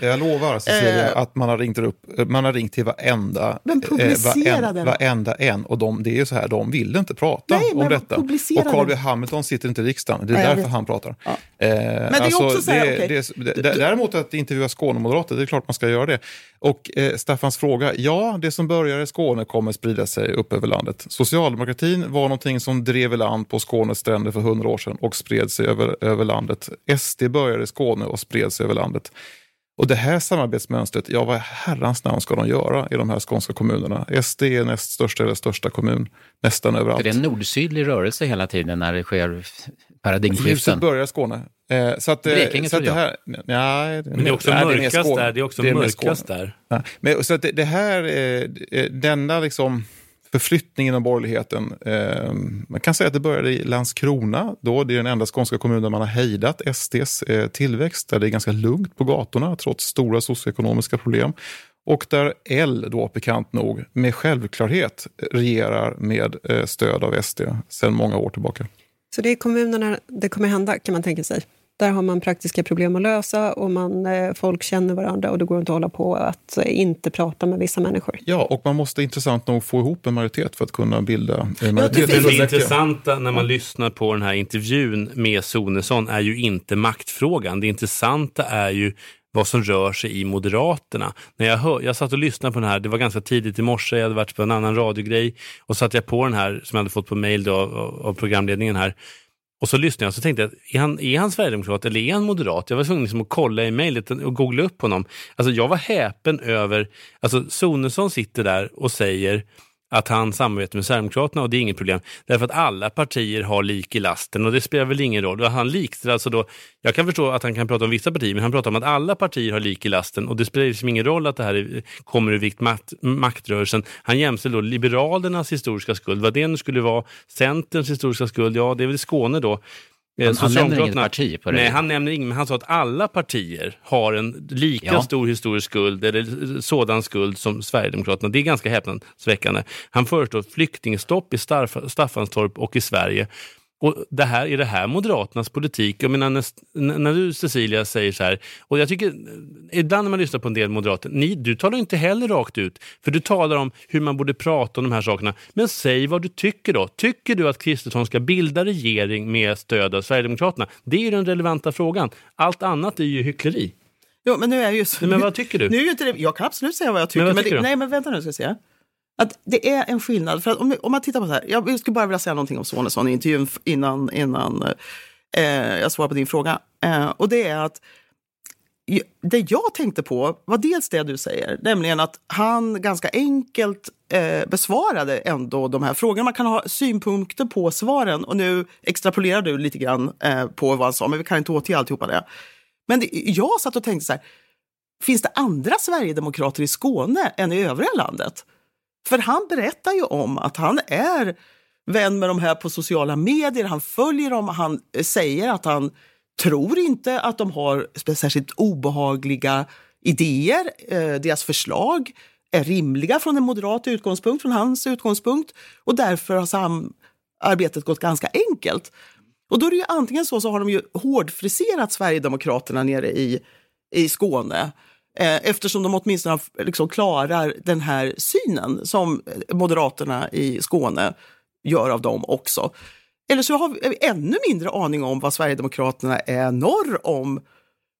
Jag lovar Cecilia eh, att man har ringt, upp, man har ringt till varenda, men publicera eh, varenda, en. Och de, det är ju så här, de vill inte prata Nej, om detta. Och Carl B Hamilton sitter inte i riksdagen, det är Nej, därför han pratar. Ja. Eh, men det är alltså, också så här, det, okay. det, det, Däremot att intervjua Skånemoderater, det är klart man ska göra det. Och eh, Staffans fråga, ja, det som börjar i Skåne kommer sprida sig upp över landet. Socialdemokratin var någonting som drev i land på Skånes stränder för hundra år sedan och spred sig över, över landet. SD började i Skåne och spred sig över landet. Och det här samarbetsmönstret, ja vad herrans namn ska de göra i de här skånska kommunerna? SD är näst största eller största kommun nästan överallt. För det är en nordsydlig rörelse hela tiden när det sker paradigmskiften. Ljuset börjar i Skåne. Eh, så att, Blekinge så att det här, nej, Men det är också nej, mörkast det är där. Det är också det mörkast där. Ja. Men, så att det, det här, eh, denna liksom förflyttning inom borgerligheten. Eh, man kan säga att det började i Landskrona. Då. Det är den enda skånska kommunen där man har hejdat SDs eh, tillväxt. Där det är ganska lugnt på gatorna trots stora socioekonomiska problem. Och där L, då bekant nog, med självklarhet regerar med eh, stöd av SD sedan många år tillbaka. Så det är kommunerna det kommer hända, kan man tänka sig? Där har man praktiska problem att lösa och man, eh, folk känner varandra och det går inte att hålla på att eh, inte prata med vissa människor. Ja, och man måste intressant nog få ihop en majoritet för att kunna bilda en majoritet. Det, det intressanta när man lyssnar på den här intervjun med Sonesson är ju inte maktfrågan. Det intressanta är ju vad som rör sig i Moderaterna. När jag, hör, jag satt och lyssnade på den här, det var ganska tidigt i morse, jag hade varit på en annan radiogrej och satt jag på den här som jag hade fått på mail då, av, av programledningen här och så lyssnade jag och så tänkte jag, är han, är han sverigedemokrat eller är han moderat? Jag var tvungen liksom att kolla i mejlet och googla upp honom. Alltså jag var häpen över, alltså Sonesson sitter där och säger att han samarbetar med Sverigedemokraterna och det är inget problem. Därför att alla partier har lik i lasten och det spelar väl ingen roll. Han likställer alltså då, jag kan förstå att han kan prata om vissa partier, men han pratar om att alla partier har lik i lasten och det spelar liksom ingen roll att det här är, kommer ur vikt makt, maktrörelsen. Han jämställer då Liberalernas historiska skuld, vad det nu skulle vara, Centerns historiska skuld, ja det är väl Skåne då. Eh, han, han nämner inget parti på det? Nej, han nämner inget, men han sa att alla partier har en lika ja. stor historisk skuld, eller sådan skuld som Sverigedemokraterna. Det är ganska häpnadsväckande. Han föreslår flyktingstopp i Staffanstorp och i Sverige. Och det här, är det här Moderaternas politik? Jag menar, när, när du Cecilia säger så här, och jag tycker ibland när man lyssnar på en del moderater, ni, du talar inte heller rakt ut, för du talar om hur man borde prata om de här sakerna. Men säg vad du tycker då. Tycker du att Kristersson ska bilda regering med stöd av Sverigedemokraterna? Det är den relevanta frågan. Allt annat är ju hyckleri. Jo, men nu är ju så, men vad tycker du? Nu är inte det, jag kan absolut säga vad jag tycker. Men, vad tycker men det, nej, men vänta nu ska jag säga. Att det är en skillnad. För att om, om man tittar på det här, jag skulle bara vilja säga någonting om Sonesson i intervjun innan, innan eh, jag svarar på din fråga. Eh, och det är att det jag tänkte på var dels det du säger, nämligen att han ganska enkelt eh, besvarade ändå de här frågorna. Man kan ha synpunkter på svaren och nu extrapolerar du lite grann eh, på vad han sa, men vi kan inte återge alltihopa det. Men det, jag satt och tänkte så här, finns det andra sverigedemokrater i Skåne än i övriga landet? För han berättar ju om att han är vän med de här på sociala medier, han följer dem, han eh, säger att han tror inte att de har särskilt obehagliga idéer. Eh, deras förslag är rimliga från en moderat utgångspunkt, från hans utgångspunkt. Och därför har samarbetet gått ganska enkelt. Och då är det ju antingen så, så har de ju hårdfriserat Sverigedemokraterna nere i, i Skåne Eh, eftersom de åtminstone liksom klarar den här synen som Moderaterna i Skåne gör av dem också. Eller så har vi eh, ännu mindre aning om vad Sverigedemokraterna är norr om,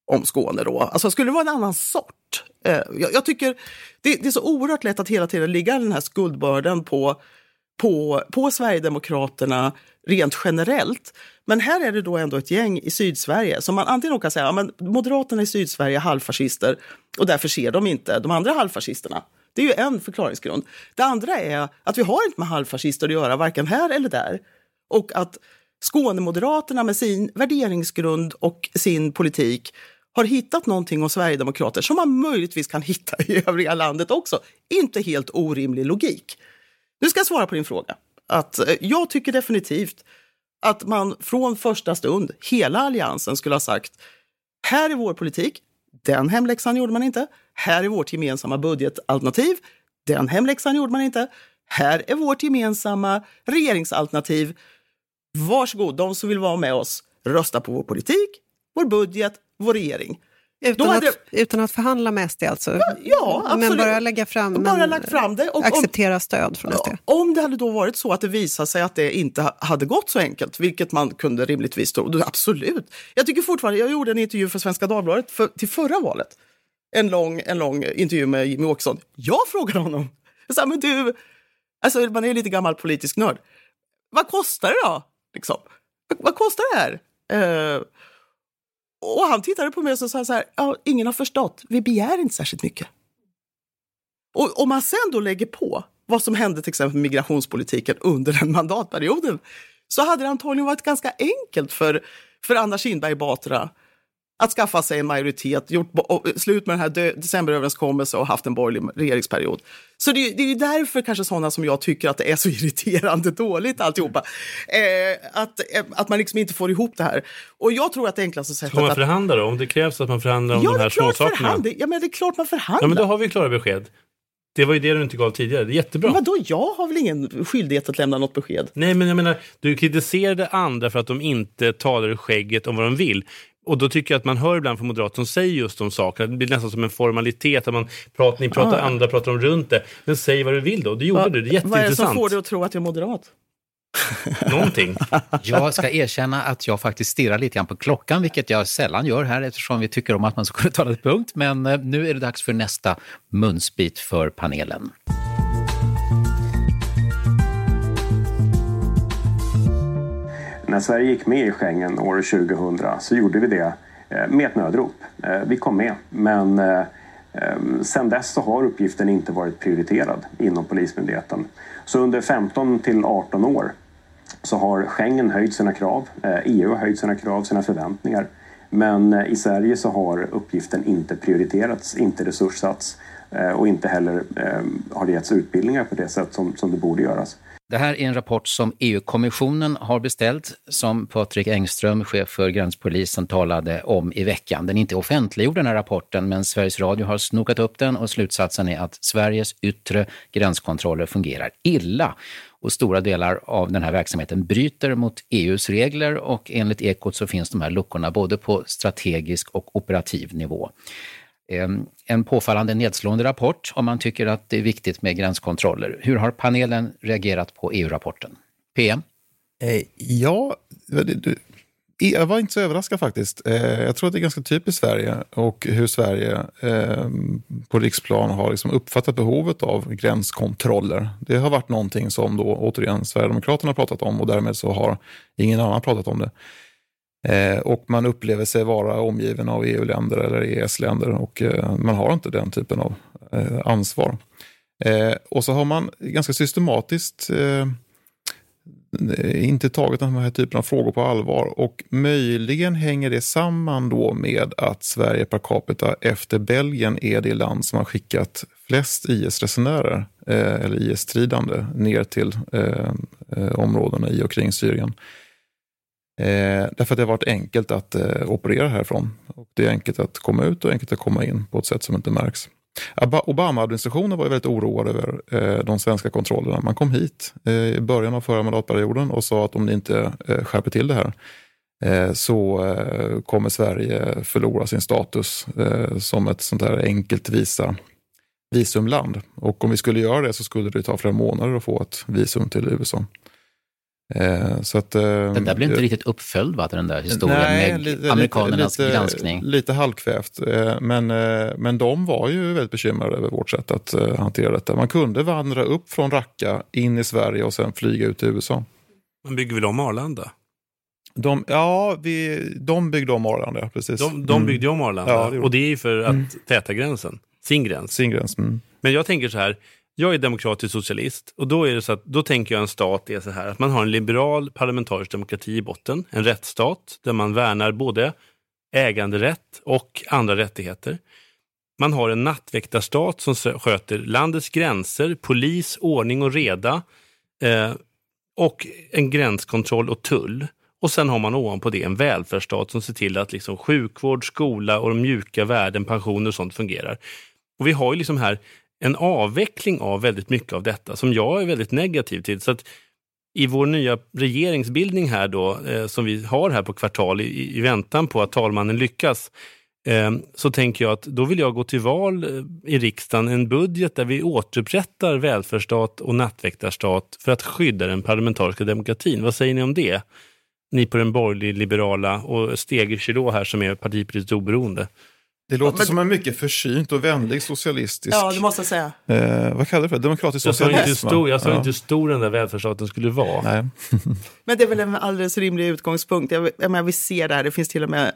om Skåne då. Alltså skulle det vara en annan sort? Eh, jag, jag, tycker det, det, är så oerhört lätt att hela tiden ligga den här skuldbörden på, på, på Sverigedemokraterna rent generellt. Men här är det då ändå ett gäng i Sydsverige som man antingen kan säga att ja, Moderaterna i Sydsverige är halvfascister och därför ser de inte de andra halvfascisterna. Det är ju en förklaringsgrund. Det andra är att vi har inte med halvfascister att göra, varken här eller där. Och att Skånemoderaterna med sin värderingsgrund och sin politik har hittat någonting hos Sverigedemokrater som man möjligtvis kan hitta i övriga landet också. Inte helt orimlig logik. Nu ska jag svara på din fråga. Att eh, jag tycker definitivt att man från första stund, hela alliansen, skulle ha sagt här är vår politik, den hemläxan gjorde man inte. Här är vårt gemensamma budgetalternativ, den hemläxan gjorde man inte. Här är vårt gemensamma regeringsalternativ. Varsågod, de som vill vara med oss, rösta på vår politik, vår budget, vår regering. Utan, hade... att, utan att förhandla med SD alltså? Ja, absolut. Men bara lägga fram, bara lagt fram det. Och, acceptera stöd från SD? Om det hade då varit så att det visade sig att det inte hade gått så enkelt, vilket man kunde rimligtvis tro, absolut. Jag tycker fortfarande, jag gjorde en intervju för Svenska Dagbladet för, till förra valet. En lång, en lång intervju med Jimmy Åkesson. Jag frågade honom, jag sa, men du, alltså man är lite gammal politisk nörd. Vad kostar det då? Liksom? Vad, vad kostar det här? Uh, och han tittade på mig och sa så här, ja, ingen har förstått, vi begär inte särskilt mycket. Och om man sen då lägger på vad som hände till exempel med migrationspolitiken under den mandatperioden så hade det antagligen varit ganska enkelt för, för Anna Kinberg Batra att skaffa sig en majoritet, gjort slut med den här decemberöverenskommelsen och haft en borgerlig regeringsperiod. Så det, det är därför kanske sådana som jag tycker att det är så <laughs> irriterande dåligt alltihopa. Eh, att, eh, att man liksom inte får ihop det här. Och jag tror att det enklaste sättet... Ska man förhandla då? Om det krävs att man förhandlar om ja, de här småsakerna? Ja, men det är klart man förhandlar. Ja, men då har vi klara besked. Det var ju det du inte gav tidigare. Det är jättebra. Men vadå, jag har väl ingen skyldighet att lämna något besked? Nej, men jag menar, du kritiserade andra för att de inte talar i skägget om vad de vill. Och då tycker jag att man hör ibland från moderater som säger just de sakerna. Det blir nästan som en formalitet. Att man pratar, ni pratar, ah. andra pratar om runt det. Men säg vad du vill då. Det gjorde Va, du. Det är jätteintressant. Vad är det som får dig att tro att jag är moderat? <laughs> <laughs> Någonting. Jag ska erkänna att jag faktiskt stirrar lite grann på klockan, vilket jag sällan gör här eftersom vi tycker om att man ska kunna tala ett punkt. Men eh, nu är det dags för nästa munsbit för panelen. När Sverige gick med i Schengen år 2000 så gjorde vi det eh, med ett nödrop. Eh, vi kom med, men eh, ehm, sen dess så har uppgiften inte varit prioriterad inom Polismyndigheten. Så under 15 till 18 år så har Schengen höjt sina krav, EU har höjt sina krav, sina förväntningar. Men i Sverige så har uppgiften inte prioriterats, inte resurssats och inte heller ehm, har det getts utbildningar på det sätt som, som det borde göras. Det här är en rapport som EU-kommissionen har beställt, som Patrik Engström, chef för gränspolisen, talade om i veckan. Den är inte offentliggjord den här rapporten, men Sveriges Radio har snokat upp den och slutsatsen är att Sveriges yttre gränskontroller fungerar illa. Och stora delar av den här verksamheten bryter mot EUs regler och enligt Ekot så finns de här luckorna både på strategisk och operativ nivå. Eh, en påfallande nedslående rapport om man tycker att det är viktigt med gränskontroller. Hur har panelen reagerat på EU-rapporten? PM? Eh, ja, jag var inte så överraskad faktiskt. Eh, jag tror att det är ganska typiskt Sverige och hur Sverige på riksplan har liksom uppfattat behovet av gränskontroller. Det har varit någonting som då återigen Sverigedemokraterna har pratat om och därmed så har ingen annan pratat om det. Eh, och man upplever sig vara omgiven av EU-länder eller EES-länder och eh, man har inte den typen av eh, ansvar. Eh, och så har man ganska systematiskt eh, inte tagit den här typen av frågor på allvar och möjligen hänger det samman då med att Sverige per capita efter Belgien är det land som har skickat flest IS-resenärer eh, eller IS-stridande ner till områdena i och kring Syrien. Eh, därför att det har varit enkelt att eh, operera härifrån. Och det är enkelt att komma ut och enkelt att komma in på ett sätt som inte märks. Obama-administrationen var väldigt oroad över eh, de svenska kontrollerna. Man kom hit eh, i början av förra mandatperioden och sa att om ni inte eh, skärper till det här eh, så eh, kommer Sverige förlora sin status eh, som ett sånt här enkelt visa visumland. Och om vi skulle göra det så skulle det ta flera månader att få ett visum till USA. Eh, så att, eh, den där blev inte riktigt uppföljd, va, den där historien nej, med lite, amerikanernas lite, granskning. Lite halvkvävt, eh, men, men de var ju väldigt bekymrade över vårt sätt att hantera detta. Man kunde vandra upp från Raqqa in i Sverige och sen flyga ut till USA. Man bygger väl om Arlanda? De, ja, vi, de byggde om Arlanda, precis. De, de mm. byggde om Arlanda, ja, det och det är ju för att mm. täta gränsen. Sin gräns. Sin gräns. Mm. Men jag tänker så här, jag är demokratisk socialist och då är det så att då tänker jag en stat är så här att man har en liberal parlamentarisk demokrati i botten, en rättsstat där man värnar både äganderätt och andra rättigheter. Man har en nattväktarstat som sköter landets gränser, polis, ordning och reda eh, och en gränskontroll och tull. Och sen har man ovanpå det en välfärdsstat som ser till att liksom sjukvård, skola och de mjuka värden, pensioner och sånt fungerar. Och vi har ju liksom här en avveckling av väldigt mycket av detta som jag är väldigt negativ till. Så att i vår nya regeringsbildning här då, eh, som vi har här på kvartal i, i väntan på att talmannen lyckas, eh, så tänker jag att då vill jag gå till val eh, i riksdagen, en budget där vi återupprättar välfärdsstat och nattväktarstat för att skydda den parlamentariska demokratin. Vad säger ni om det? Ni på den borgerlig liberala och Steger här som är partipolitiskt oberoende. Det låter men... som en mycket försynt och vänlig socialistisk... Ja, det måste jag säga. Eh, vad kallar du för Demokratisk socialism? Jag sa inte, stor, jag sa ja. inte hur stor den där välfärdsstaten skulle vara. Nej. <laughs> men det är väl en alldeles rimlig utgångspunkt. Jag, jag menar, vi ser det här, det finns till och med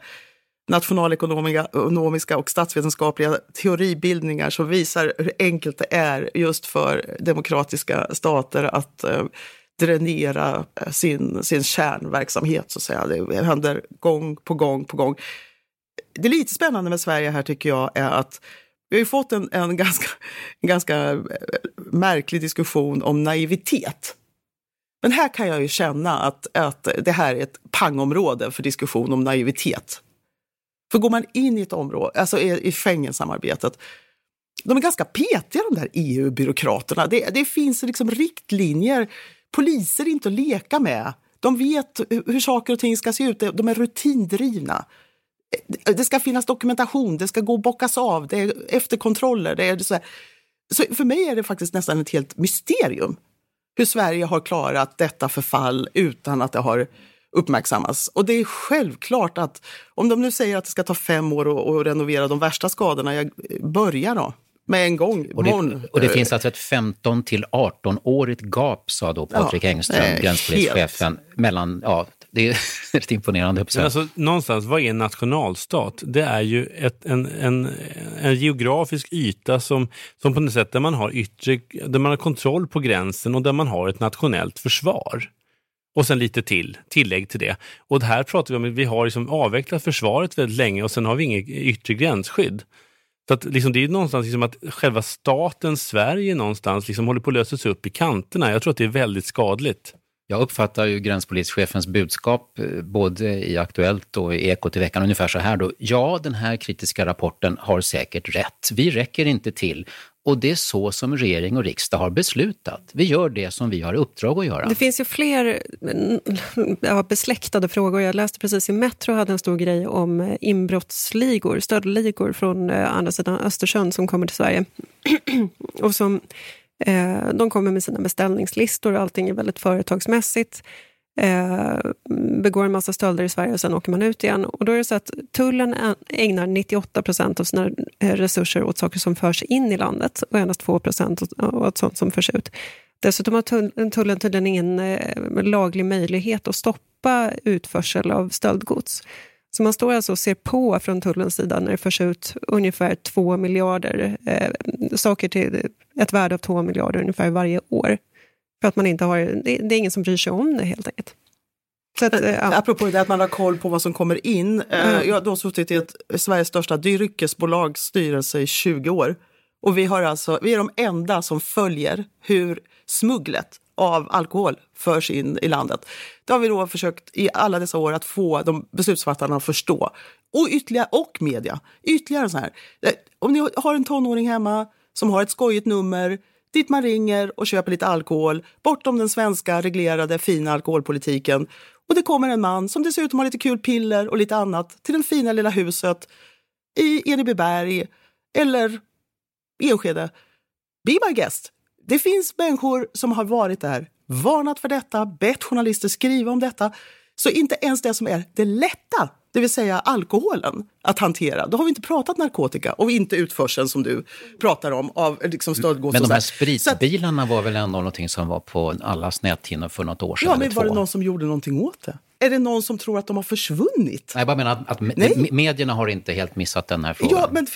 nationalekonomiska och statsvetenskapliga teoribildningar som visar hur enkelt det är just för demokratiska stater att eh, dränera eh, sin, sin kärnverksamhet. Så att säga. Det händer gång på gång på gång det lite spännande med Sverige här tycker jag är att vi har ju fått en, en, ganska, en ganska eh, märklig diskussion om naivitet. Men här kan jag ju känna att, att det här är ett pangområde för diskussion om naivitet. För går man in i ett område, alltså i, i Schengensamarbetet, de är ganska petiga de där EU-byråkraterna. Det, det finns liksom riktlinjer, poliser är inte att leka med. De vet hur saker och ting ska se ut, de är rutindrivna det ska finnas dokumentation, det ska gå att bockas av, det är efterkontroller. Det är så, här. så för mig är det faktiskt nästan ett helt mysterium hur Sverige har klarat detta förfall utan att det har uppmärksammats. Och det är självklart att om de nu säger att det ska ta fem år att renovera de värsta skadorna, jag börjar då med en gång. Och det, och det finns alltså ett 15 till 18-årigt gap, sa då Patrik ja, Engström, gränspolischefen, mellan ja, det är <laughs> rätt imponerande. Men alltså, någonstans, vad är en nationalstat? Det är ju ett, en, en, en geografisk yta som, som på något sätt där man har yttre, där man har kontroll på gränsen och där man har ett nationellt försvar. Och sen lite till, tillägg till det. Och här pratar vi om att vi har liksom avvecklat försvaret väldigt länge och sen har vi inget yttre gränsskydd. Så att liksom, det är någonstans liksom att själva staten Sverige någonstans liksom håller på att lösas upp i kanterna. Jag tror att det är väldigt skadligt. Jag uppfattar ju gränspolischefens budskap eh, både i Aktuellt och i Ekot i veckan ungefär så här då. Ja, den här kritiska rapporten har säkert rätt. Vi räcker inte till och det är så som regering och riksdag har beslutat. Vi gör det som vi har uppdrag att göra. Det finns ju fler mm, ja, besläktade frågor. Jag läste precis i Metro hade en stor grej om eh, inbrottsligor, stöldligor från eh, andra sidan Östersjön som kommer till Sverige. <clears throat> och som Eh, de kommer med sina beställningslistor och allting är väldigt företagsmässigt. Eh, begår en massa stölder i Sverige och sen åker man ut igen. Och då är det så att tullen ägnar 98 procent av sina eh, resurser åt saker som förs in i landet och endast 2 procent åt sånt som förs ut. Dessutom har tullen tydligen ingen eh, laglig möjlighet att stoppa utförsel av stöldgods. Så man står alltså och ser på från tullens sida när det förs ut ungefär 2 miljarder eh, saker till ett värde av 2 miljarder ungefär varje år. För att man inte har, det, det är ingen som bryr sig om det helt enkelt. Så att, eh, ja. Apropå det att man har koll på vad som kommer in. Mm. Jag har då suttit i ett, Sveriges största dryckesbolags styrelse i 20 år. Och vi, har alltså, vi är de enda som följer hur smugglet av alkohol förs in i landet. Det har vi då försökt i alla dessa år att få de beslutsfattarna att förstå. Och, ytterligare, och media. Ytterligare så här. Eh, om ni har en tonåring hemma som har ett skojigt nummer dit man ringer och köper lite alkohol bortom den svenska reglerade fina alkoholpolitiken. Och det kommer en man som dessutom har lite kul piller och lite annat till det fina lilla huset i Enebyberg eller Enskede. Be my guest. Det finns människor som har varit där, varnat för detta, bett journalister skriva om detta. Så inte ens det som är det lätta, det vill säga alkoholen, att hantera. Då har vi inte pratat narkotika och inte utförseln som du pratar om av liksom stöldgods. Men de här spritbilarna var väl ändå någonting som var på allas näthinnor för något år sedan? Ja, men var det någon som gjorde någonting åt det? Är det någon som tror att de har försvunnit? Nej, jag bara menar att, att Nej. medierna har inte helt missat den här frågan. Ja, men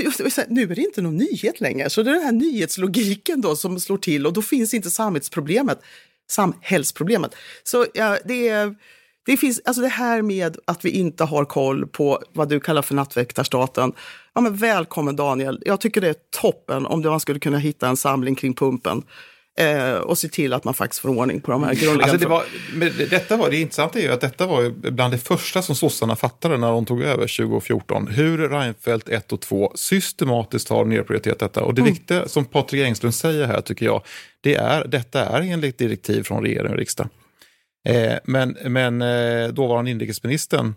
nu är det inte någon nyhet längre. Så det är den här nyhetslogiken då som slår till och då finns inte samhällsproblemet. Samhällsproblemet. Så ja, det är... Det finns alltså det här med att vi inte har koll på vad du kallar för nattväktarstaten. Ja, men välkommen Daniel. Jag tycker det är toppen om man skulle kunna hitta en samling kring pumpen eh, och se till att man faktiskt får ordning på de här grundläggande... Alltså det, var, detta var, det intressanta är ju att detta var bland det första som sossarna fattade när de tog över 2014. Hur Reinfeldt 1 och 2 systematiskt har nedprioriterat detta. Och det mm. viktiga som Patrik Engström säger här tycker jag, det är detta är enligt direktiv från regering och riksdag. Eh, men men eh, dåvarande inrikesministern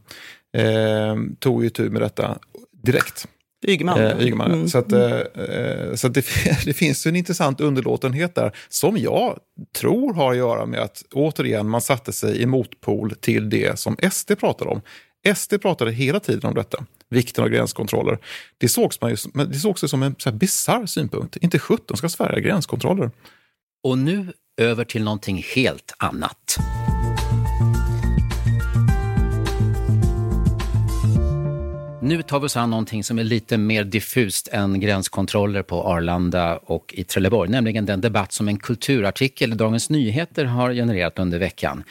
eh, tog ju tur med detta direkt. Ygeman. Eh, Ygeman. Mm. Så, att, eh, eh så att det, <laughs> det, finns en intressant underlåtenhet där som jag tror har att göra med att återigen man satte sig i motpol till det som SD pratade om. SD pratade hela tiden om detta, vikten av gränskontroller. Det sågs, man ju, det sågs som en bisarr synpunkt. Inte 17 ska Sverige ha gränskontroller. Och nu över till någonting helt annat. Nu tar vi oss an någonting som är lite mer diffust än gränskontroller på Arlanda och i Trelleborg, nämligen den debatt som en kulturartikel i Dagens Nyheter har genererat under veckan.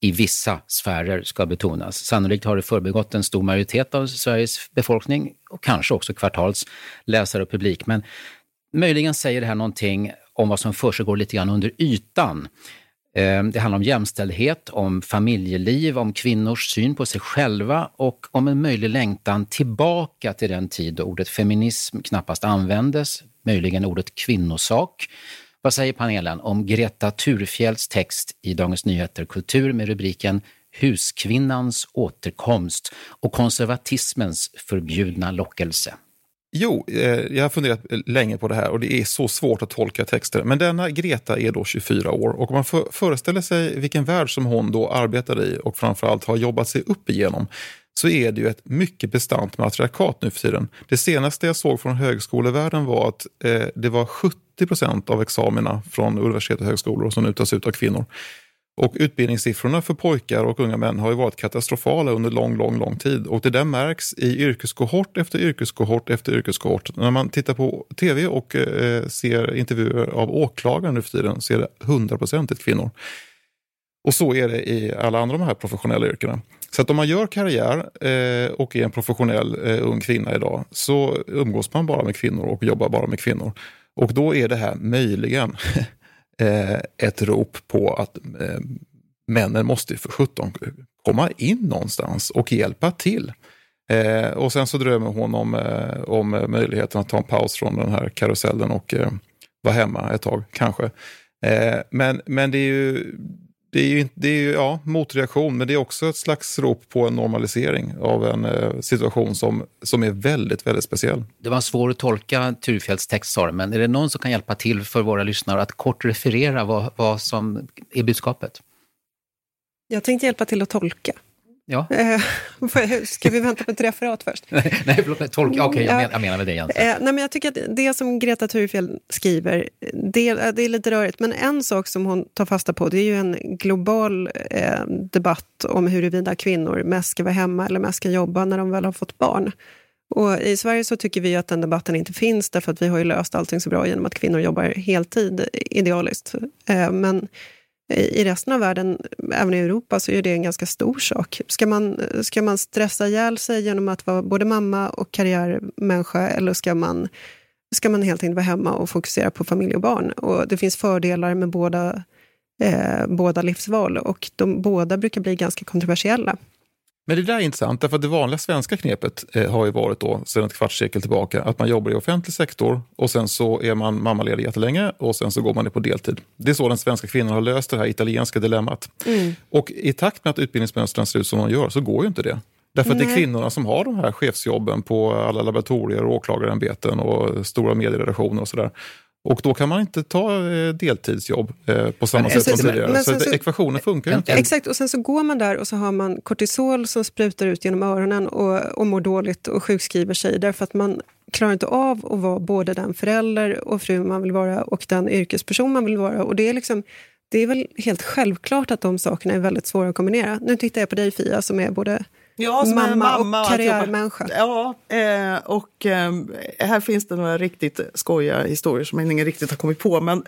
I vissa sfärer ska betonas. Sannolikt har det förbegått en stor majoritet av Sveriges befolkning och kanske också kvartals läsare och publik. Men möjligen säger det här någonting om vad som försiggår lite grann under ytan. Eh, det handlar om jämställdhet, om familjeliv, om kvinnors syn på sig själva och om en möjlig längtan tillbaka till den tid då ordet feminism knappast användes, möjligen ordet kvinnosak. Vad säger panelen om Greta Thurfjells text i Dagens Nyheter Kultur med rubriken Huskvinnans återkomst och konservatismens förbjudna lockelse? Jo, eh, jag har funderat länge på det här och det är så svårt att tolka texter. Men denna Greta är då 24 år och om man föreställer sig vilken värld som hon då arbetar i och framförallt har jobbat sig upp igenom så är det ju ett mycket bestämt matriarkat nu för tiden. Det senaste jag såg från högskolevärlden var att eh, det var 70 procent av examina från universitet och högskolor som nu tas ut av kvinnor. Och utbildningssiffrorna för pojkar och unga män har ju varit katastrofala under lång, lång, lång tid. Och det där märks i yrkeskohort efter yrkeskohort efter yrkeskohort. När man tittar på tv och eh, ser intervjuer av åklagare nu för tiden så är det hundraprocentigt kvinnor. Och så är det i alla andra de här professionella yrkena. Så att om man gör karriär eh, och är en professionell eh, ung kvinna idag så umgås man bara med kvinnor och jobbar bara med kvinnor. Och då är det här möjligen <laughs> Eh, ett rop på att eh, männen måste för 17 komma in någonstans och hjälpa till. Eh, och sen så drömmer hon om, eh, om möjligheten att ta en paus från den här karusellen och eh, vara hemma ett tag, kanske. Eh, men, men det är ju det är ju, det är ju ja, motreaktion, men det är också ett slags rop på en normalisering av en eh, situation som, som är väldigt, väldigt speciell. Det var svårt att tolka Turfjelds text, sa men är det någon som kan hjälpa till för våra lyssnare att kort referera vad, vad som är budskapet? Jag tänkte hjälpa till att tolka. Ja. Eh, <laughs> ska vi vänta på ett referat först? <laughs> nej, förlåt. Tolk, Okej, okay, jag, men, jag menar med det Jens. Eh, nej, men jag tycker att det som Greta Thurfjell skriver, det, det, är lite rörigt. Men en sak som hon tar fasta på, det är ju en global eh, debatt om huruvida kvinnor mest ska vara hemma eller mest ska jobba när de väl har fått barn. Och I Sverige så tycker vi att den debatten inte finns, därför att vi har ju löst allting så bra genom att kvinnor jobbar heltid, idealiskt. Eh, men i resten av världen, även i Europa, så är det en ganska stor sak. Ska man, ska man stressa ihjäl sig genom att vara både mamma och karriärmänniska eller ska man, ska man helt enkelt vara hemma och fokusera på familj och barn? Och det finns fördelar med båda, eh, båda livsval och de båda brukar bli ganska kontroversiella. Men det där är intressant, därför att det vanliga svenska knepet eh, har ju varit då sedan ett kvarts sekel tillbaka att man jobbar i offentlig sektor och sen så är man mammaledig jättelänge och sen så går man ner på deltid. Det är så den svenska kvinnan har löst det här italienska dilemmat. Mm. Och i takt med att utbildningsmönstren ser ut som de gör så går ju inte det. Därför att det är kvinnorna som har de här chefsjobben på alla laboratorier, och åklagarämbeten och stora medieredaktioner och sådär. Och då kan man inte ta eh, deltidsjobb eh, på samma Men sätt som tidigare. Så så- ekvationen funkar inte. Exakt, och sen så går man där och så har man kortisol som sprutar ut genom öronen och, och mår dåligt och sjukskriver sig därför att man klarar inte av att vara både den förälder och fru man vill vara och den yrkesperson man vill vara. Och det är liksom det är väl helt självklart att de sakerna är väldigt svåra att kombinera. Nu tittar jag på dig Fia som är både Ja, som mamma, mamma och karriärmänniska. Ja, eh, och eh, här finns det några riktigt skojiga historier som ingen riktigt har kommit på. Men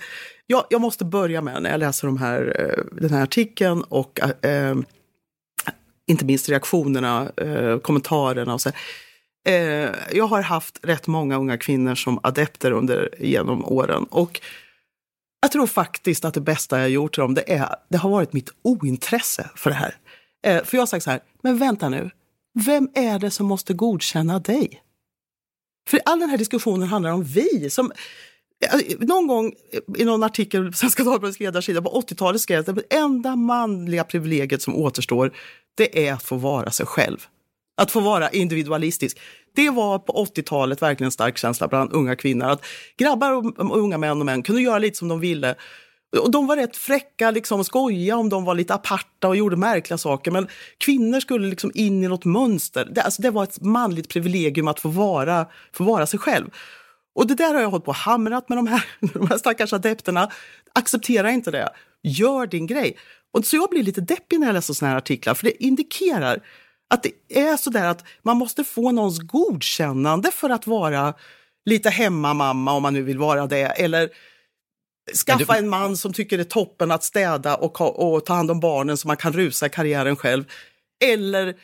jag, jag måste börja med när jag läser de här, eh, den här artikeln och eh, inte minst reaktionerna, kommentarerna och så. Jag har haft rätt många unga kvinnor som adepter under genom åren. Och jag tror faktiskt att det bästa jag gjort till dem, det, är, det har varit mitt ointresse för det här. Eh, för jag har sagt så här, men vänta nu, vem är det som måste godkänna dig? För all den här diskussionen handlar om vi. Som, eh, någon gång i någon artikel på Svenska Dagbladets ledarsida på 80-talet skrev jag att det enda manliga privilegiet som återstår, det är att få vara sig själv. Att få vara individualistisk. Det var på 80-talet verkligen en stark känsla bland unga kvinnor. Att grabbar och och unga män och män kunde göra lite som de ville. Och de var rätt fräcka, liksom, skoja om de var lite aparta och gjorde märkliga saker. Men kvinnor skulle liksom in i något mönster. Det, alltså, det var ett manligt privilegium att få vara, få vara sig själv. Och det där har jag hållit på och hamrat med de här, <laughs> de här stackars adepterna. Acceptera inte det. Gör din grej. Och så jag blir lite deppig när jag läser såna här artiklar, för det indikerar att det är så där att man måste få någons godkännande för att vara lite hemmamamma om man nu vill vara det. Eller skaffa en man som tycker det är toppen att städa och, ha, och ta hand om barnen så man kan rusa i karriären själv. Eller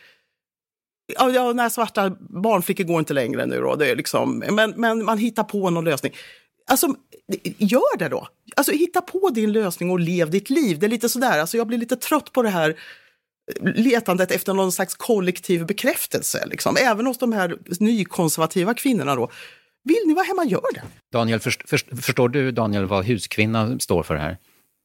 Ja, ja, när svarta barnflickor går inte längre nu då. Det är liksom, men, men man hittar på någon lösning. Alltså, gör det då. Alltså, hitta på din lösning och lev ditt liv. Det är lite sådär, alltså, jag blir lite trött på det här letandet efter någon slags kollektiv bekräftelse. Liksom. Även hos de här nykonservativa kvinnorna då. Vill ni vara hemma, gör det. Daniel, först, först, förstår du Daniel vad huskvinna står för här?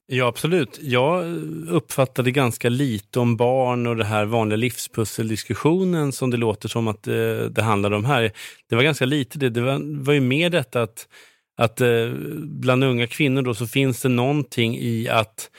Ja, absolut. Jag uppfattade ganska lite om barn och det här vanliga livspusseldiskussionen som det låter som att det, det handlade om här. Det var ganska lite det. Det var, var ju mer detta att, att eh, bland unga kvinnor då så finns det någonting i att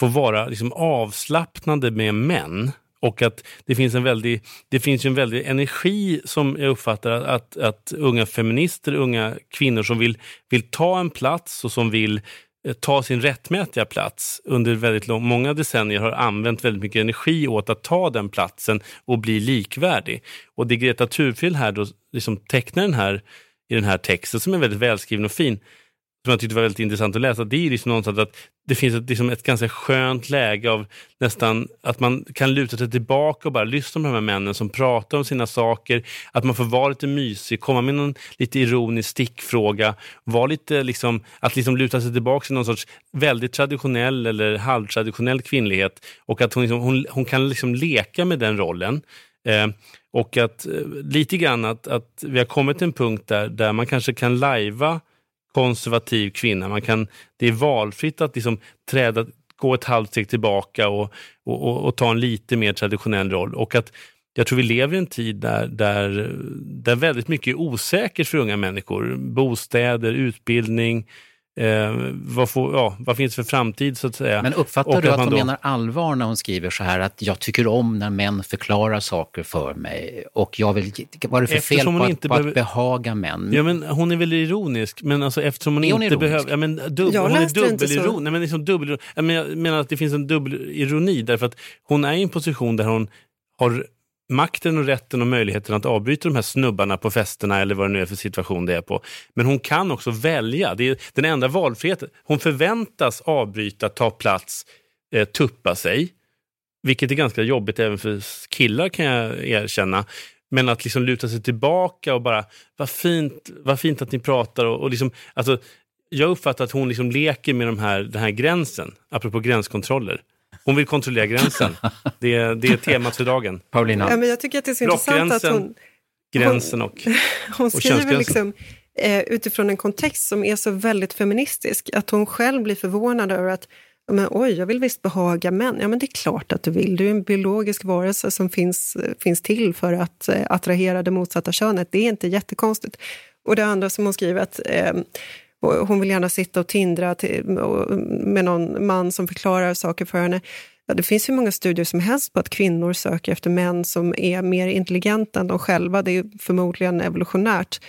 få vara liksom avslappnade med män. Och att det finns en väldig, det finns en väldig energi som jag uppfattar att, att, att unga feminister, unga kvinnor som vill, vill ta en plats och som vill eh, ta sin rättmätiga plats under väldigt lång, många decennier har använt väldigt mycket energi åt att ta den platsen och bli likvärdig. Och det Greta Thurfjell här då liksom tecknar den här, i den här texten som är väldigt välskriven och fin, som jag tyckte var väldigt intressant att läsa, det är liksom någonstans att det finns ett, liksom ett ganska skönt läge av nästan att man kan luta sig tillbaka och bara lyssna på de här männen som pratar om sina saker, att man får vara lite mysig, komma med någon lite ironisk stickfråga, vara lite liksom, att liksom luta sig tillbaka till någon sorts väldigt traditionell eller halvtraditionell kvinnlighet och att hon, liksom, hon, hon kan liksom leka med den rollen. Eh, och att eh, lite grann att, att vi har kommit till en punkt där, där man kanske kan lajva konservativ kvinna. Man kan, det är valfritt att liksom träda, gå ett halvt steg tillbaka och, och, och, och ta en lite mer traditionell roll. Och att jag tror vi lever i en tid där, där, där väldigt mycket är osäkert för unga människor. Bostäder, utbildning, eh, vad, får, ja, vad finns för framtid så att säga. Men uppfattar Och du att man hon då- menar allvar när hon skriver så här att jag tycker om när män förklarar saker för mig och jag vill, vad är det för fel Eftersom på, hon att, inte på att behöver- behaga män? Ja, men hon är väl ironisk, men alltså eftersom hon Är hon inte behöver... Ja, men Jag hon är läste det inte så. dubbeliron. Nej, men liksom dubbel, jag menar, jag menar att det finns en dubbel ironi därför att hon är i en position där hon har makten och rätten och möjligheten att avbryta de här snubbarna på festerna eller vad det nu är för situation det är på. Men hon kan också välja. Det är den enda valfriheten. Hon förväntas avbryta, ta plats, eh, tuppa sig. Vilket är ganska jobbigt även för killar kan jag erkänna. Men att liksom luta sig tillbaka och bara, vad fint, vad fint att ni pratar och, och liksom, alltså, jag uppfattar att hon liksom leker med de här, den här gränsen, apropå gränskontroller. Hon vill kontrollera gränsen. Det är, det är temat för dagen. Paulina? Ja, men jag tycker att det är så intressant att hon... gränsen och, Hon <laughs> och skriver liksom, eh, utifrån en kontext som är så väldigt feministisk, att hon själv blir förvånad över att men, oj, jag vill visst behaga män. Ja, men det är klart att du vill. Du är en biologisk varelse som finns, eh, finns till för att eh, attrahera det motsatta könet. Det är inte jättekonstigt. Och det andra som hon skriver, att eh, och hon vill gärna sitta och tindra till, och, med någon man som förklarar saker för henne. Ja, det finns hur många studier som helst på att kvinnor söker efter män som är mer intelligenta än de själva. Det är förmodligen evolutionärt.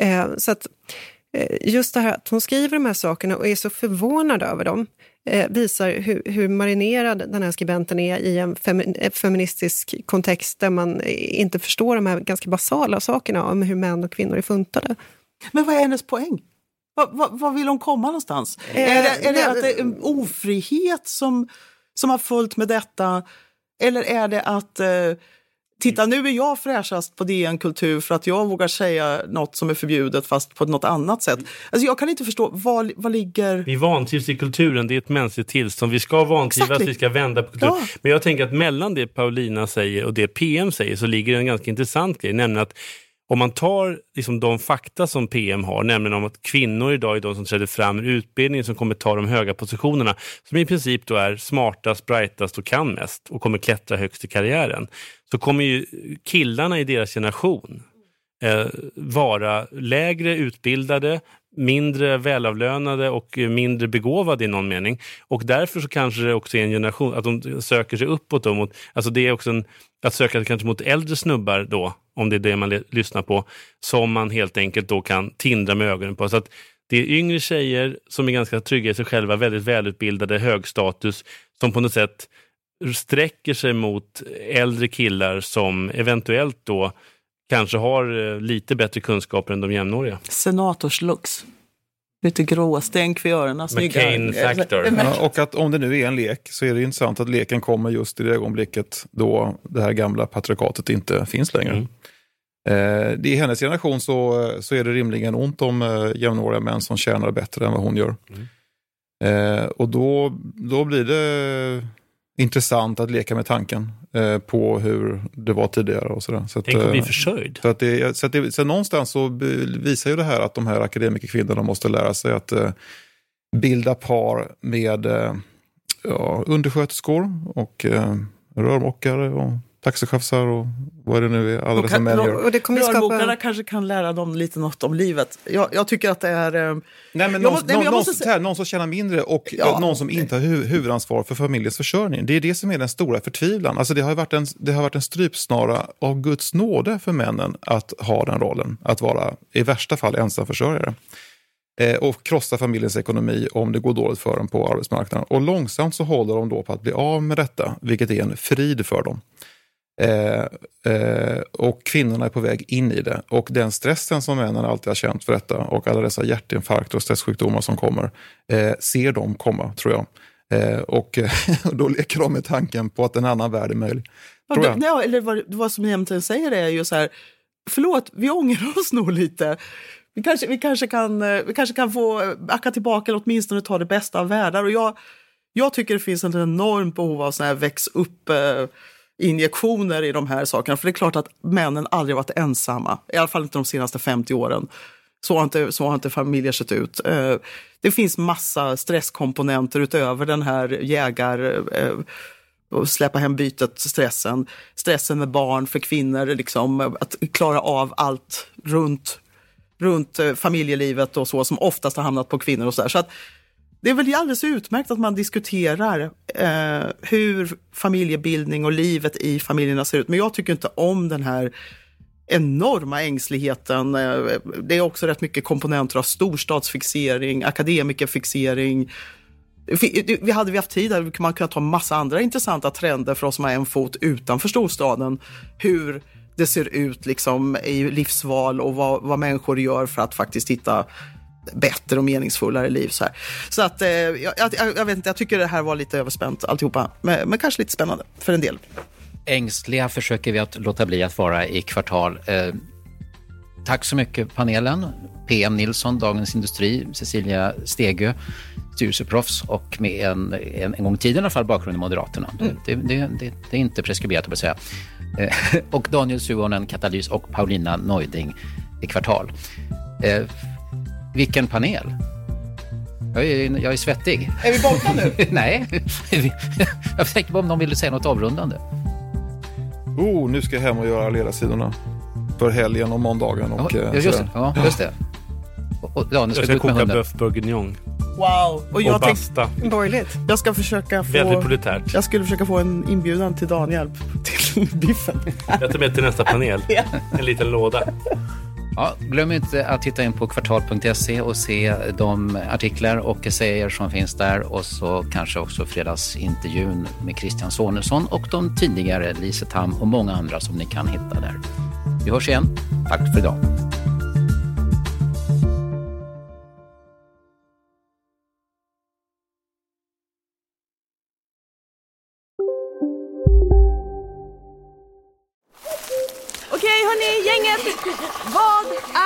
Eh, så att eh, just det här att hon skriver de här sakerna och är så förvånad över dem eh, visar hur, hur marinerad den här skribenten är i en femi- feministisk kontext där man inte förstår de här ganska basala sakerna om hur män och kvinnor är funtade. Men vad är hennes poäng? Vad, vad vill hon komma någonstans? Eh, är det, är det nej, att det är en ofrihet som, som har följt med detta? Eller är det att eh, Titta, nu är jag fräschast på DN Kultur för att jag vågar säga något som är förbjudet fast på något annat sätt. Alltså jag kan inte förstå, vad, vad ligger... Vi vantrivs i kulturen, det är ett mänskligt tillstånd. Vi ska vantrivas, Exactly. vi ska vända på kultur. Ja. Men jag tänker att mellan det Paulina säger och det PM säger så ligger en ganska intressant grej, nämligen att om man tar liksom de fakta som PM har, nämligen om att kvinnor idag är de som träder fram ur utbildningen som kommer ta de höga positionerna, som i princip då är smartast, brightast och kan mest och kommer klättra högst i karriären, så kommer ju killarna i deras generation eh, vara lägre utbildade, mindre välavlönade och mindre begåvade i någon mening. Och därför så kanske det också är en generation, att de söker sig uppåt. Då mot, alltså det är också en, att söka sig kanske mot äldre snubbar då, om det är det man lyssnar på, som man helt enkelt då kan tindra med ögonen på. Så att det är yngre tjejer som är ganska trygga i sig själva, väldigt välutbildade, hög status, som på något sätt sträcker sig mot äldre killar som eventuellt då kanske har eh, lite bättre kunskaper än de jämnåriga. Senatorslux. Lite gråa stänk vid öronen. McCain factor. Ja, och att om det nu är en lek så är det intressant att leken kommer just i det ögonblicket då det här gamla patriarkatet inte finns längre. Mm. Eh, I hennes generation så, så är det rimligen ont om eh, jämnåriga män som tjänar bättre än vad hon gör. Eh, och då, då blir det intressant att leka med tanken eh, på hur det var tidigare. och sådär. Så att, Tänk att bli eh, försörjd. Så, att det, så, att det, så någonstans så visar ju det här att de här akademikerkvinnorna måste lära sig att eh, bilda par med eh, ja, undersköterskor och eh, rörmokare och taxichaufförer och vad det nu är, alla Och kan-. Och det kommer skapa... Kanske kan lära dem lite något om livet. Jag, jag tycker att det är... eh, Nej, men någon, måste- nej, men måste här, någon som tjänar mindre och Ja. någon som inte har hu huvudansvar för familjens försörjning. Det är det som är den stora förtvivlan. Alltså det, har varit en, det har varit en strypsnara av Guds nåde för männen att ha den rollen. Att vara i värsta fall ensamförsörjare. Eh, och krossa familjens ekonomi om det går dåligt för dem på arbetsmarknaden. Och långsamt så håller de då på att bli av med detta, vilket är en frid för dem. Eh, eh, och kvinnorna är på väg in i det. Och den stressen som männen alltid har känt för detta och alla dessa hjärtinfarkter och stresssjukdomar som kommer, eh, ser de komma, tror jag. Eh, och eh, <laughs> då leker de med tanken på att en annan värld är möjlig. Ja, Tror det, jag. nej, eller vad, vad som egentligen säger är ju så här, förlåt, vi ångrar oss nog lite. Vi kanske, vi kanske, kan, vi kanske kan få backa tillbaka eller åtminstone ta det bästa av världar. Och jag, jag tycker det finns ett enormt behov av såna här väx upp injektioner i de här sakerna. För det är klart att männen aldrig varit ensamma, i alla fall inte de senaste 50 åren. Så har inte, så har inte familjer sett ut. Eh, det finns massa stresskomponenter utöver den här jägar... Eh, och släppa hem bytet, stressen. Stressen med barn för kvinnor, liksom, att klara av allt runt, runt eh, familjelivet och så, som oftast har hamnat på kvinnor. och så, där. så att det är väl alldeles utmärkt att man diskuterar eh, hur familjebildning och livet i familjerna ser ut. Men jag tycker inte om den här enorma ängsligheten. Eh, det är också rätt mycket komponenter av storstadsfixering, akademikerfixering. Vi vi hade vi haft tid hade man kunnat ta massa andra intressanta trender för oss som har en fot utanför storstaden. Hur det ser ut liksom i livsval och vad, vad människor gör för att faktiskt hitta bättre och meningsfullare liv. Så, här. så att, eh, jag, jag, jag vet inte, jag tycker det här var lite överspänt alltihopa. Men, men kanske lite spännande för en del. Ängsliga försöker vi att låta bli att vara i kvartal. Eh, tack så mycket panelen. PM Nilsson, Dagens Industri, Cecilia Stegö, styrelseproffs och med en, en, en gång i tiden i alla fall bakgrund i Moderaterna. Mm. Det, det, det, det, är inte preskriberat att säga. Eh, <laughs> och Daniel Suhonen, Katalys och Paulina Neuding i Kvartal. Eh, vilken panel! Jag är, jag är svettig. Är vi borta nu? <laughs> Nej, <laughs> jag tänker på om de ville säga något avrundande. Oh, nu ska jag hem och göra ledarsidorna för helgen och måndagen. Och, ja, just, det. Ja, just det. Och, och, ja, ska jag ska koka bœuf bourguignon. Wow! Och, jag och basta. Borgerligt. Jag ska försöka få... Väldigt proletärt. Jag skulle försöka få en inbjudan till Daniel <laughs> till biffen. Jag tar med till nästa panel. En liten låda. Ja, glöm inte att titta in på kvartal.se och se de artiklar och essäer som finns där och så kanske också fredagsintervjun med Christian Sonesson och de tidigare Lise Tam och många andra som ni kan hitta där. Vi hörs igen. Tack för idag.